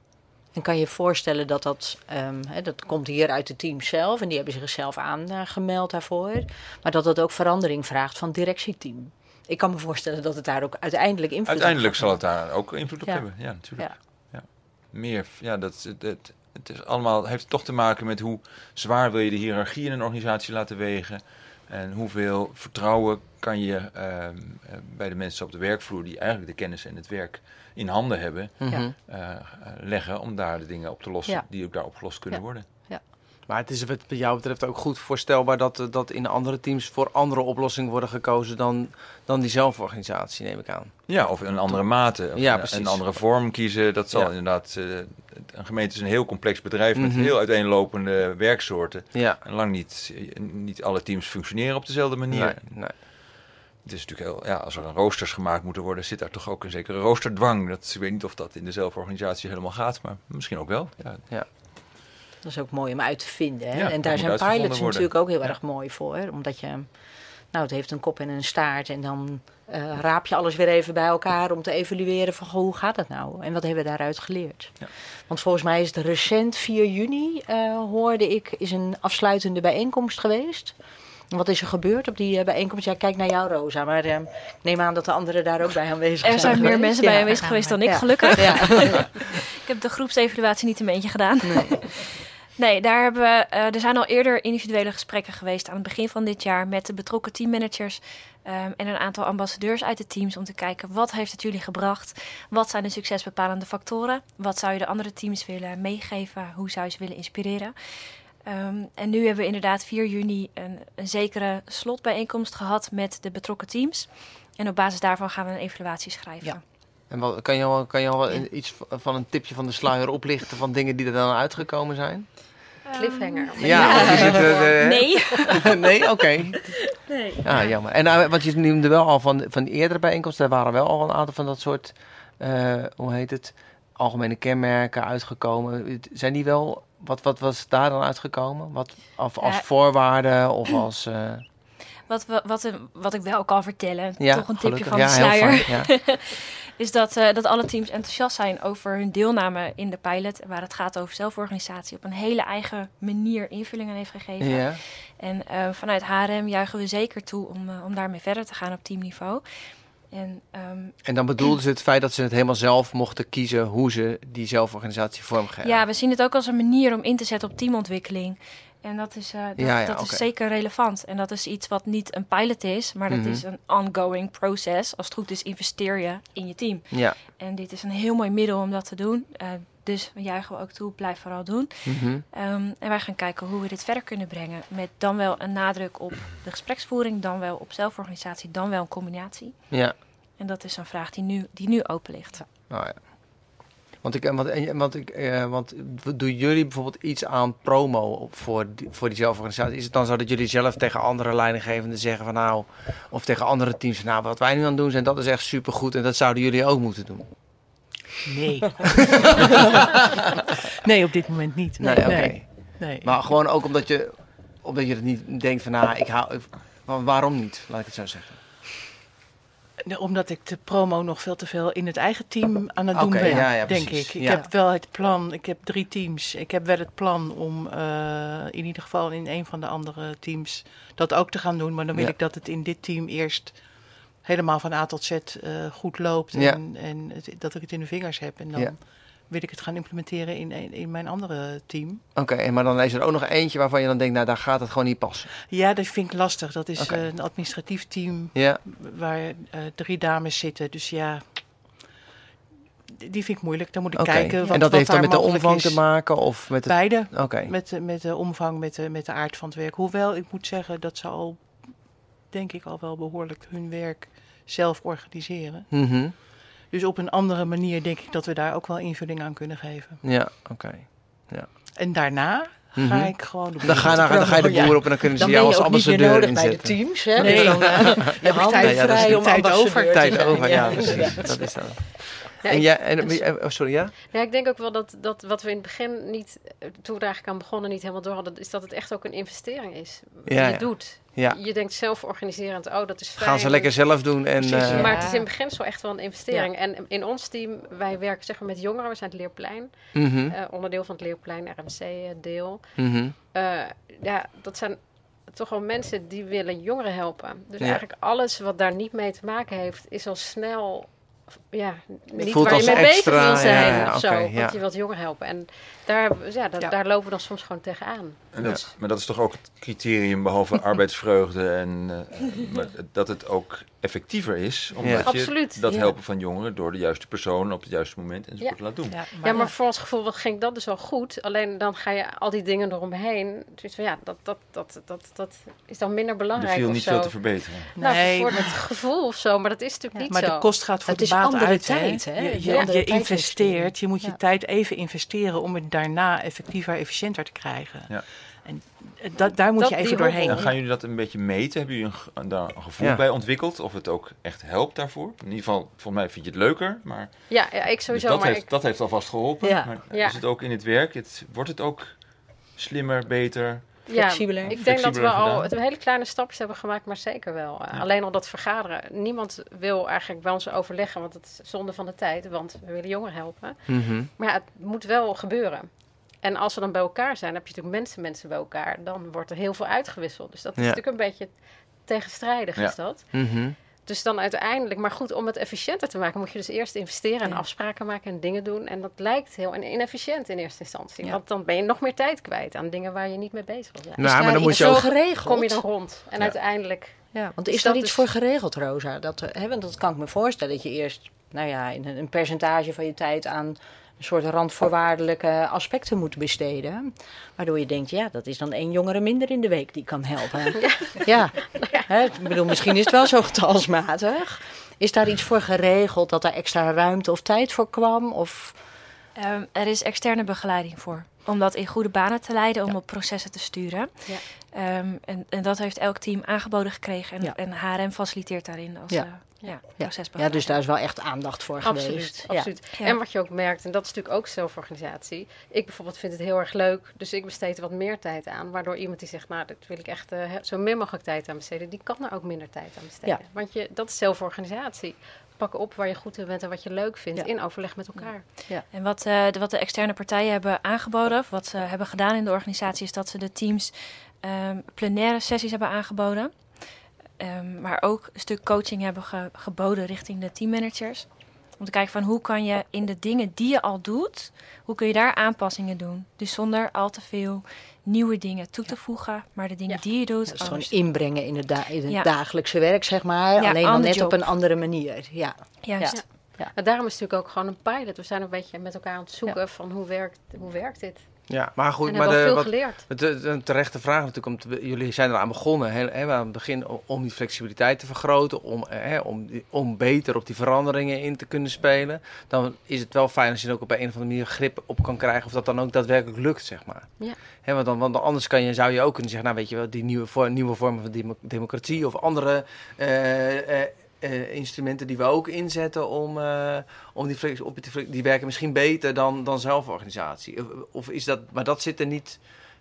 En kan je je voorstellen dat dat, ehm, hè, dat komt hier uit het team zelf en die hebben zichzelf aangemeld daarvoor, maar dat dat ook verandering vraagt van directieteam. Ik kan me voorstellen dat het daar ook uiteindelijk invloed Uiteindelijk zal het daar ook invloed op Ja. hebben. Ja, natuurlijk. Ja. Ja. Meer, ja, dat, het, het, is allemaal, heeft toch te maken met hoe zwaar wil je de hiërarchie in een organisatie laten wegen. En hoeveel vertrouwen kan je ehm, eh, bij de mensen op de werkvloer, die eigenlijk de kennis en het werk in handen hebben, eh, eh, leggen om daar de dingen op te lossen Ja. die ook daar opgelost kunnen Ja. worden. Maar het is wat jou betreft ook goed voorstelbaar dat, eh, dat in andere teams voor andere oplossingen worden gekozen dan, dan die zelforganisatie, neem ik aan. Ja, of een andere mate, of Ja, een, andere vorm kiezen. Dat zal Ja. inderdaad... eh, een gemeente is een heel complex bedrijf met Mhm. heel uiteenlopende werksoorten. Ja, En lang niet, niet alle teams functioneren op dezelfde manier. nee, nee. Het is natuurlijk heel, ja, als er een roosters gemaakt moeten worden, zit daar toch ook een zekere roosterdwang. Dat, ik weet niet of dat in de zelforganisatie helemaal gaat, maar misschien ook wel. Ja, Dat is ook mooi om uit te vinden. Hè? Ja, en dat daar zijn pilots worden. natuurlijk ook heel Ja. erg mooi voor. Omdat je, nou, het heeft een kop en een staart. En dan eh, raap je alles weer even bij elkaar om te evalueren van goh, hoe gaat het nou? En wat hebben we daaruit geleerd? Ja. Want volgens mij is het recent 4 juni, eh, hoorde ik, is een afsluitende bijeenkomst geweest. En Wat is er gebeurd op die eh, bijeenkomst? Ja, kijk naar jou, Rosa. Maar ik neem aan dat de anderen daar ook bij aanwezig zijn. Er zijn meer geweest. mensen Ja. bij aanwezig geweest dan ik, Ja. gelukkig. Ja. (laughs) Ik heb de groepsevaluatie niet in mijn eentje gedaan. Nee. Nee, daar hebben we, eh, er zijn al eerder individuele gesprekken geweest aan het begin van dit jaar met de betrokken teammanagers ehm, en een aantal ambassadeurs uit de teams om te kijken wat heeft het jullie gebracht, wat zijn de succesbepalende factoren, wat zou je de andere teams willen meegeven, hoe zou je ze willen inspireren. Ehm, en nu hebben we inderdaad 4 juni een, een zekere slotbijeenkomst gehad met de betrokken teams. En op basis daarvan gaan we een evaluatie schrijven. Ja. En wat, kan je al, kan je al iets van een tipje van de sluier oplichten van dingen die er dan uitgekomen zijn? Cliffhanger. Ja, of is het... eh, eh, (laughs) Nee. (laughs) nee, oké. Ah, jammer. En nou, want je noemde wel al van, van die eerdere bijeenkomsten, daar waren wel al een aantal van dat soort, eh, hoe heet het, algemene kenmerken uitgekomen. Zijn die wel, wat, wat was daar dan uitgekomen? Wat, of als Ja. voorwaarde of als... Wat, we- wat, wat ik wel kan vertellen, ja, toch een tipje gelukkig. van de sluier, fijn, (laughs) is dat, eh, dat alle teams enthousiast zijn over hun deelname in de pilot, waar het gaat over zelforganisatie, op een hele eigen manier invulling aan heeft gegeven. ja. En eh, vanuit HRM juichen we zeker toe om, eh, om daarmee verder te gaan op teamniveau. En ehm, En dan bedoelden ze het feit dat ze het helemaal zelf mochten kiezen hoe ze die zelforganisatie vormgeven. ja, we zien het ook als een manier om in te zetten op teamontwikkeling. En dat is, eh, dat, Ja, ja, dat oké. is zeker relevant. En dat is iets wat niet een pilot is, maar dat Mhm. is een ongoing proces. Als het goed is, investeer je in je team. Ja. En dit is een heel mooi middel om dat te doen. Eh, dus we juichen we ook toe, blijf vooral doen. Ehm, en wij gaan kijken hoe we dit verder kunnen brengen. Met dan wel een nadruk op de gespreksvoering, dan wel op zelforganisatie, dan wel een combinatie. ja. En dat is een vraag die nu, die nu open ligt. Ja. Want, ik, want, en- want, ik, eh, want doen jullie bijvoorbeeld iets aan promo voor die, voor die zelforganisatie? Is het dan zo dat jullie zelf tegen andere leidinggevenden zeggen van nou, of tegen andere teams, van, nou wat wij nu aan het doen zijn, dat is echt supergoed en dat zouden jullie ook moeten doen? Nee. (laughs) nee, op dit moment niet. Nee, nee. nee. Maar gewoon ook omdat je, omdat je het niet denkt van nou, ik hou, waarom niet, laat ik het zo zeggen. Nee, Omdat ik de promo nog veel te veel in het eigen team aan het doen ben, ja, ja, denk precies. ik. Ik Ja. heb wel het plan, ik heb drie teams. Ik heb wel het plan om eh, in ieder geval in een van de andere teams dat ook te gaan doen. Maar dan wil ik dat het in dit team eerst helemaal van A tot Z eh, goed loopt. En, en het- dat ik het in de vingers heb. En dan Ja. Wil ik het gaan implementeren in, in mijn andere team. Oké, maar dan is er ook nog eentje waarvan je dan denkt, nou daar gaat het gewoon niet passen. Ja, dat vind ik lastig. Dat is eh, een administratief team Ja, waar eh, drie dames zitten. Dus ja, die vind ik moeilijk. Dan moet ik kijken wat, En dat wat heeft dan met de omvang is. te maken of met het... Beide. Oké. Met, de- met de omvang, met de, met de aard van het werk. Hoewel, ik moet zeggen dat ze al, denk ik, al wel behoorlijk hun werk zelf organiseren. Mhm. Dus op een andere manier denk ik dat we daar ook wel invulling aan kunnen geven. Ja, oké. En daarna ga Mhm. ik gewoon... de Dan ga, je, dan, dan ga je de Ja. boer op en dan kunnen ze Dan ben jou je als ook niet meer ambassadeur nodig bij de inzetten. teams. Hè? Nee. Dus dan, (laughs) je handen tijd- ja, dat is vrij om tijd ambassadeur over. te Tijd zijn. over, ja, precies. Dat is dan. Ja, En jij, en, eh, oh, sorry, ja? Ja, ik denk ook wel dat, dat wat we in het begin niet, toen we eigenlijk aan begonnen, niet helemaal door hadden, is dat het echt ook een investering is. Wat Ja, je ja. doet. Ja. Je denkt zelf organiserend, oh dat is fijn. Gaan ze lekker zelf doen en... Precies, eh. Maar het is in beginsel echt wel een investering. En in ons team, wij werken zeg maar met jongeren, we zijn het Leerplein, mhm, eh, onderdeel van het Leerplein, RMC-deel. mhm. Eh, ja, dat zijn toch wel mensen die willen jongeren helpen. Dus Ja. eigenlijk alles wat daar niet mee te maken heeft, is al snel ja, niet Voelt waar je als mee extra, bezig wil zijn ja, ja, of zo. ja. Want je wilt jongeren helpen. En daar, ja, dat- Ja. daar lopen we dan soms gewoon tegenaan. En dat, Maar dat is toch ook het criterium, behalve (laughs) arbeidsvreugde, en, eh, maar dat het ook effectiever is. Omdat Ja. je Absoluut, dat ja. helpen van jongeren door de juiste persoon op het juiste moment enzovoort laat doen. Ja, Ja, maar voor ons gevoel ging dat dus wel goed. Alleen dan ga je al die dingen eromheen. Dus van ja, dat, dat, dat, dat, dat is dan minder Er belangrijk. viel of niet zo. veel te verbeteren. Nou, Nee, voor het gevoel of zo, maar dat is natuurlijk niet maar zo. de kost gaat voor Het de andere uit. tijd, hè? hè? Je, je, investeert, je moet je Ja. tijd even investeren om het daarna effectiever, efficiënter te krijgen. Ja. En eh, dat, daar moet Dat je even doorheen. En gaan jullie dat een beetje meten? Hebben jullie een, daar een gevoel Ja. bij ontwikkeld? Of het ook echt helpt daarvoor? In ieder geval, volgens mij vind je het leuker. Maar Ja, ja, ik dus sowieso. dat, maar heeft, ik, dat heeft alvast geholpen. Ja. Maar Ja. is het ook in het werk? Het, wordt het ook slimmer, beter? Flexibeler. Ja, ik denk dat we al het hele kleine stapjes hebben gemaakt, maar zeker wel. Uh, Ja. Alleen al dat vergaderen. Niemand wil eigenlijk bij ons overleggen, want het is zonde van de tijd, want we willen jongeren helpen. Mhm. Maar ja, het moet wel gebeuren. En als we dan bij elkaar zijn, heb je natuurlijk mensen, mensen bij elkaar, dan wordt er heel veel uitgewisseld. Dus dat is Ja. natuurlijk een beetje tegenstrijdig, Ja. is dat. Mhm. Dus dan uiteindelijk, maar goed, om het efficiënter te maken, moet je dus eerst investeren en Ja. afspraken maken en dingen doen. En dat lijkt heel inefficiënt in eerste instantie. Ja. Want dan ben je nog meer tijd kwijt aan dingen waar je niet mee bezig wil zijn. Nou, Is maar dan moet je zo ook... geregeld? Kom je dan rond. En Ja. uiteindelijk Ja, want Dus is daar iets is- voor geregeld, Rosa? Dat, eh, hè, want dat kan ik me voorstellen dat je eerst, nou ja, in een percentage van je tijd aan een soort randvoorwaardelijke aspecten moet besteden. Waardoor je denkt, ja, dat is dan één jongere minder in de week die kan helpen. (laughs) Ja, Hè, ik bedoel, misschien is het wel zo getalsmatig. Is daar iets voor geregeld dat daar extra ruimte of tijd voor kwam? Of, Ehm, er is externe begeleiding voor. Om dat in goede banen te leiden, om op processen te sturen. Ja. Ehm, en, en dat heeft elk team aangeboden gekregen. En, Ja. en HRM faciliteert daarin als Ja. eh, ja. ja, procesbegeleider. ja, dus daar is wel echt aandacht voor Absoluut, geweest. Absoluut. Ja. En wat je ook merkt, en dat is natuurlijk ook zelforganisatie. Ik bijvoorbeeld vind het heel erg leuk, dus ik besteed er wat meer tijd aan. Waardoor iemand die zegt, nou, dat wil ik echt eh, zo min mogelijk tijd aan besteden, die kan er ook minder tijd aan besteden. Ja. Want je, dat is zelforganisatie. Pakken op waar je goed in bent en wat je leuk vindt, Ja. in overleg met elkaar. En wat, eh, de, wat de externe partijen hebben aangeboden, of wat ze hebben gedaan in de organisatie, is dat ze de teams ehm, plenaire sessies hebben aangeboden. Ehm, maar ook een stuk coaching hebben ge- geboden richting de teammanagers. Om te kijken van hoe kan je in de dingen die je al doet, hoe kun je daar aanpassingen doen. Dus zonder al te veel nieuwe dingen toe te voegen, maar de dingen Ja. die je doet. Dat is gewoon inbrengen in het, da- in het Ja. dagelijkse werk, zeg maar. Ja, Alleen dan net job. op een andere manier. Ja. Juist. En daarom is het natuurlijk ook gewoon een pilot. We zijn een beetje met elkaar aan het zoeken van hoe werkt, hoe werkt dit? Ja, maar goed, en maar de, veel wat, geleerd. Het een terechte vraag natuurlijk. Om te- jullie zijn eraan begonnen hè, aan het begin om die flexibiliteit te vergroten. Om, hè, om, om beter op die veranderingen in te kunnen spelen. Dan is het wel fijn als je er ook op een of andere manier grip op kan krijgen. Of dat dan ook daadwerkelijk lukt, zeg maar. Ja. Hè, want, dan, want anders kan je, zou je ook kunnen zeggen, nou weet je wel, die nieuwe, voor, nieuwe vormen van demo- democratie of andere eh, eh, eh, instrumenten die we ook inzetten om, eh, om die, flex, op die, die werken misschien beter dan, dan zelforganisatie. Of, of is dat, maar dat zit er niet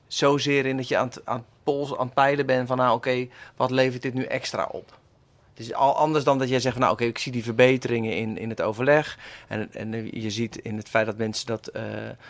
zozeer in dat je aan het, aan pols, aan het peilen bent van nou oké, wat levert dit nu extra op? Het is al anders dan dat jij zegt van nou oké, ik zie die verbeteringen in, in het overleg. En, en je ziet in het feit dat mensen dat eh,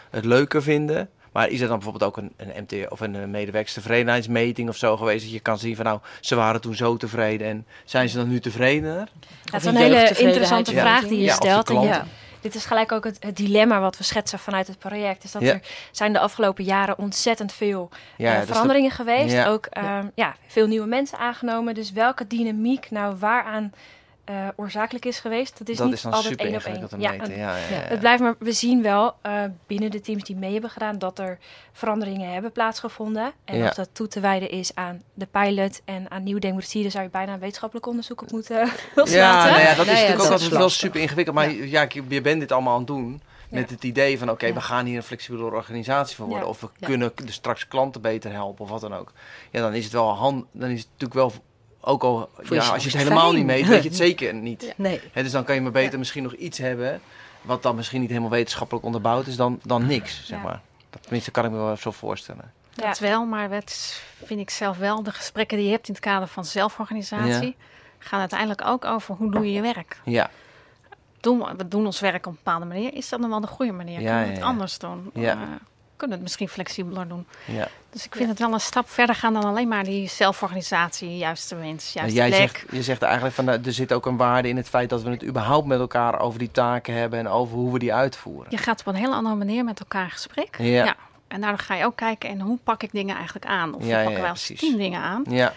het leuker vinden. Maar is er dan bijvoorbeeld ook een, een MT of een eh, medewerkstervredenheidsmeting of zo geweest? Dat je kan zien van nou, ze waren toen zo tevreden en zijn ze dan nu tevredener? Dat is een hele interessante vraag die je Ja, stelt. Ja, dit is gelijk ook het, het dilemma wat we schetsen vanuit het project. Is dat Ja. er zijn de afgelopen jaren ontzettend veel Ja, eh, de- veranderingen geweest. Ja. Ook ehm, ja, veel nieuwe mensen aangenomen. Dus welke dynamiek nou waaraan eh oorzakelijk is geweest, dat is dat niet is dan altijd super één op één. Ja, Ja, ja, ja, het blijft maar, we zien wel eh, binnen de teams die mee hebben gedaan dat er veranderingen hebben plaatsgevonden. En Ja. of dat toe te wijden is aan de pilot en aan nieuwe democratie, daar zou je bijna een wetenschappelijk onderzoek op moeten (laughs) loslaten. Ja, nou ja, dat is ja, natuurlijk ook altijd wel super ingewikkeld. Maar ja, je, je bent dit allemaal aan het doen. Met Ja. het idee van, oké, Ja. we gaan hier een flexibele organisatie van worden. Ja. Of we Ja. kunnen dus straks klanten beter helpen of wat dan ook. Ja, dan is het wel hand, dan is het natuurlijk wel, ook al, ja, als je het helemaal fijn. niet meet, weet je het zeker niet. (laughs) Nee. Hè, dus dan kan je maar beter misschien nog iets hebben, wat dan misschien niet helemaal wetenschappelijk onderbouwd is, dan, dan niks, zeg Ja. maar. Dat, tenminste, kan ik me wel zo voorstellen. Dat wel, maar is, vind ik zelf wel, de gesprekken die je hebt in het kader van zelforganisatie, gaan uiteindelijk ook over hoe doe je je werk. Ja, Doen we, we doen ons werk op een bepaalde manier. Is dat dan wel de goede manier? Ja, kunnen we ja, het ja. anders doen? Ja. Eh, kunnen het misschien flexibeler doen? ja. Dus ik vind het wel een stap verder gaan dan alleen maar die zelforganisatie, juiste mens, juiste jij plek. zegt, je zegt eigenlijk van, nou, er zit ook een waarde in het feit dat we het überhaupt met elkaar over die taken hebben en over hoe we die uitvoeren. Je gaat op een hele andere manier met elkaar in gesprek. Ja. En daardoor ga je ook kijken en hoe pak ik dingen eigenlijk aan? Of Ja, je ja, pak ja, wel tien dingen aan. Ja,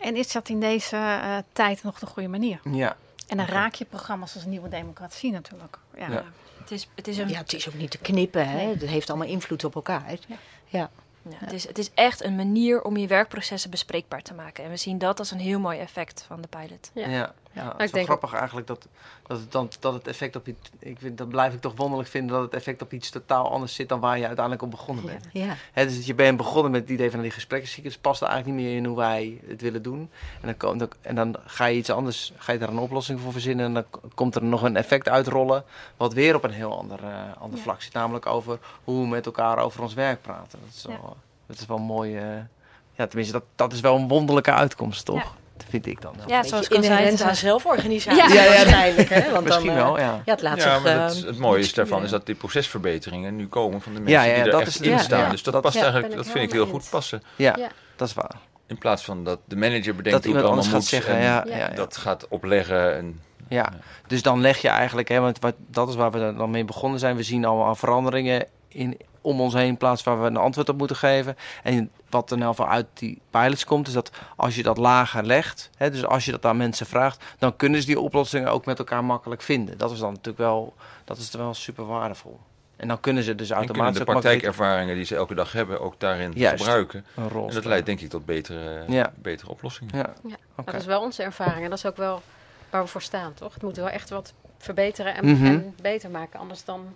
En is dat in deze eh, tijd nog de goede manier? Ja. En dan raak je programma's als Nieuwe Democratie natuurlijk. Ja. Ja. Het is, het, is een, Ja, het is ook niet te knippen, hè. Het heeft allemaal invloed op elkaar. Ja. ja, het, is, het is echt een manier om je werkprocessen bespreekbaar te maken. En we zien dat als een heel mooi effect van de pilot. Ja. Ja, het is wel grappig eigenlijk dat, dat, het dan, dat het effect op iets... Ik vind, dat blijf ik toch wonderlijk vinden dat het effect op iets totaal anders zit dan waar je uiteindelijk op begonnen bent. Ja. Dus je bent begonnen met het idee van die gesprekken. Het past er eigenlijk niet meer in hoe wij het willen doen. En dan, komt en dan ga je iets anders, ga je daar een oplossing voor verzinnen. En dan komt er nog een effect uitrollen. Wat weer op een heel ander, eh, ander Ja. vlak zit. Namelijk over hoe we met elkaar over ons werk praten. Dat is wel, dat is wel een mooie. eh, ja, tenminste, dat, dat is wel een wonderlijke uitkomst, toch? Vind ik dan. wel. Ja, zoals ik al zei. inherent het aan is- zelforganisatie Ja. Ja, ja, waarschijnlijk, hè. Want dan, Misschien eh, wel, ja. Ja, het laat Ja, zich... maar eh, dat, het mooie is daarvan is dat die procesverbeteringen nu komen van de mensen Ja, ja, die er dat echt is- in ja, staan. ja. Dus dat Dat- past Ja, eigenlijk, dat vind ik heel goed passen. Ja, dat is waar. In plaats van dat de manager bedenkt Dat hoe het allemaal gaat moet zeggen. en Ja, Ja. ja, ja. dat gaat opleggen. En, Ja, dus dan leg je eigenlijk, hè, want wat, dat is waar we dan mee begonnen zijn. We zien allemaal veranderingen in, om ons heen, plaats waar we een antwoord op moeten geven. En wat er nou voor uit die pilots komt, is dat als je dat lager legt, hè, dus als je dat aan mensen vraagt, dan kunnen ze die oplossingen ook met elkaar makkelijk vinden. Dat is dan natuurlijk wel, dat is wel super waardevol. En dan kunnen ze dus automatisch de praktijkervaringen die ze elke dag hebben ook daarin Juist. gebruiken. een rol En dat leidt denk ik tot betere, Ja. betere oplossingen. Ja, Ja. oké. Dat is wel onze ervaring en dat is ook wel waar we voor staan, toch? Het moet wel echt wat verbeteren en, Mhm. en beter maken. Anders dan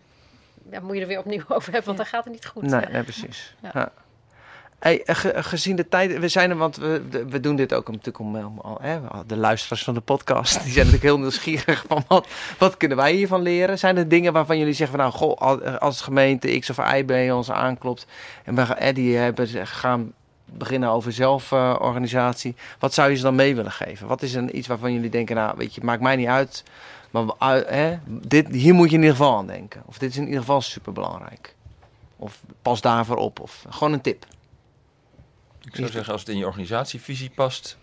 ja, moet je er weer opnieuw over hebben, want dan gaat het niet goed. Nee, nee precies. Ja. Ja. Hey, eh, ge- gezien de tijd, we zijn er, want we, we doen dit ook om, natuurlijk om, om al- hè, de luisteraars van de podcast, die zijn natuurlijk heel nieuwsgierig van wat, wat kunnen wij hiervan leren? Zijn er dingen waarvan jullie zeggen van nou, goh, al- als gemeente X of Y bij ons aanklopt en we gaan, Eddie hebben ze gaan beginnen over zelforganisatie, wat zou je ze dan mee willen geven? Wat is een, iets waarvan jullie denken, nou, weet je, maakt mij niet uit, maar hè, dit, hier moet je in ieder geval aan denken. Of dit is in ieder geval superbelangrijk. Of pas daarvoor op, of gewoon een tip. Ik zou zeggen, als het in je organisatievisie past,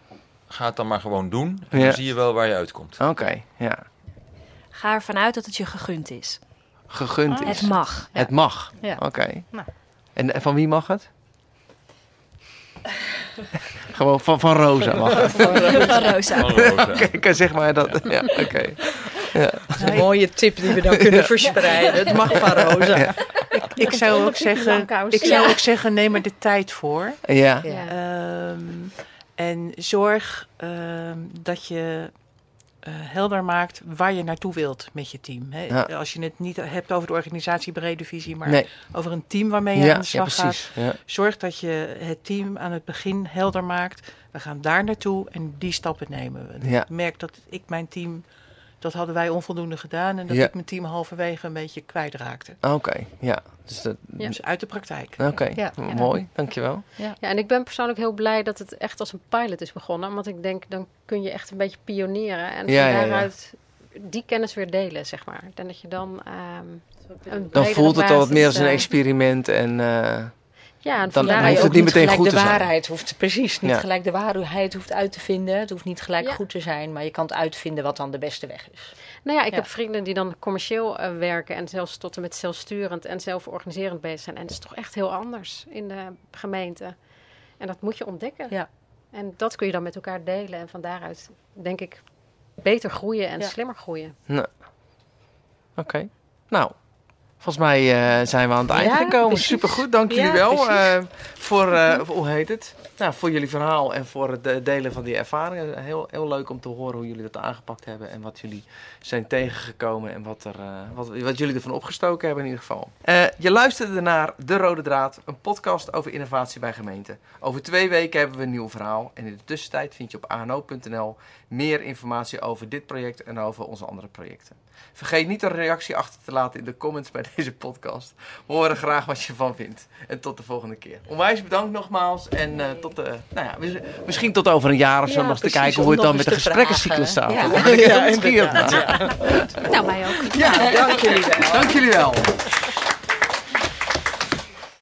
ga het dan maar gewoon doen. En Ja. dan zie je wel waar je uitkomt. Oké, ja. Ga ervan uit dat het je gegund is. Gegund is. Het mag. Het mag. Ja. Oké. Nou. En, en van wie mag het? (laughs) Gewoon van, van Rosa mag het. Van Rosa. Van Rosa. (laughs) Kijk, zeg maar dat. Ja, oké. Dat is een mooie tip die we dan kunnen verspreiden. Het mag van Rosa. Ik zou ook zeggen, ik zou ook zeggen, neem er de tijd voor. Ja. Ja. Ehm, en zorg ehm, dat je eh, helder maakt waar je naartoe wilt met je team. Hè? Ja. Als je het niet hebt over de organisatiebrede visie, maar Nee. over een team waarmee je Ja, aan de ja, slag gaat. Ja. Zorg dat je het team aan het begin helder maakt. We gaan daar naartoe en die stappen nemen we. Ja. Ik merk dat ik mijn team, dat hadden wij onvoldoende gedaan. En dat Ja. ik mijn team halverwege een beetje kwijtraakte. Oké, ja. Dus dat, Ja. Dus uit de praktijk. Oké, Ja. mooi. Dankjewel. Ja, en ik ben persoonlijk heel blij dat het echt als een pilot is begonnen. Want ik denk, dan kun je echt een beetje pionieren. En Ja, van ja, ja. daaruit die kennis weer delen, zeg maar. Ik denk dat je dan ehm een Dan voelt het al wat meer als een eh, experiment en... eh, Ja, en dan hoeft het ook niet meteen gelijk goed de te zijn. waarheid hoeft precies niet Ja. gelijk de waarheid hoeft uit te vinden. Het hoeft niet gelijk Ja. goed te zijn, maar je kan het uitvinden wat dan de beste weg is. Nou ja, ik Ja. heb vrienden die dan commercieel eh, werken en zelfs tot en met zelfsturend en zelforganiserend bezig zijn. En het is toch echt heel anders in de gemeente. En dat moet je ontdekken. Ja. En dat kun je dan met elkaar delen. En van daaruit, denk ik, beter groeien en Ja. slimmer groeien. Oké. Nou, volgens mij eh, zijn we aan het eind Ja, gekomen. Supergoed, dank jullie Ja, wel eh, voor, eh, voor- hoe heet het? Nou, voor jullie verhaal en voor het delen van die ervaringen. Heel, heel leuk om te horen hoe jullie dat aangepakt hebben en wat jullie zijn tegengekomen en wat, er, wat, wat jullie ervan opgestoken hebben in ieder geval. Je luisterde naar De Rode Draad, een podcast over innovatie bij gemeenten. Over twee weken hebben we een nieuw verhaal en in de tussentijd vind je op ano.nl meer informatie over dit project en over onze andere projecten. Vergeet niet een reactie achter te laten in de comments bij deze podcast. We horen graag wat je ervan vindt. En tot de volgende keer. Onwijs bedankt nogmaals. En eh, tot de, nou ja, mis- misschien tot over een jaar of zo Ja, nog te kijken hoe het dan met de gesprekkencyclus staat. Ja. (laughs) Ja, naar. Nou, mij ook. Ja, dank jullie wel. Dank jullie wel.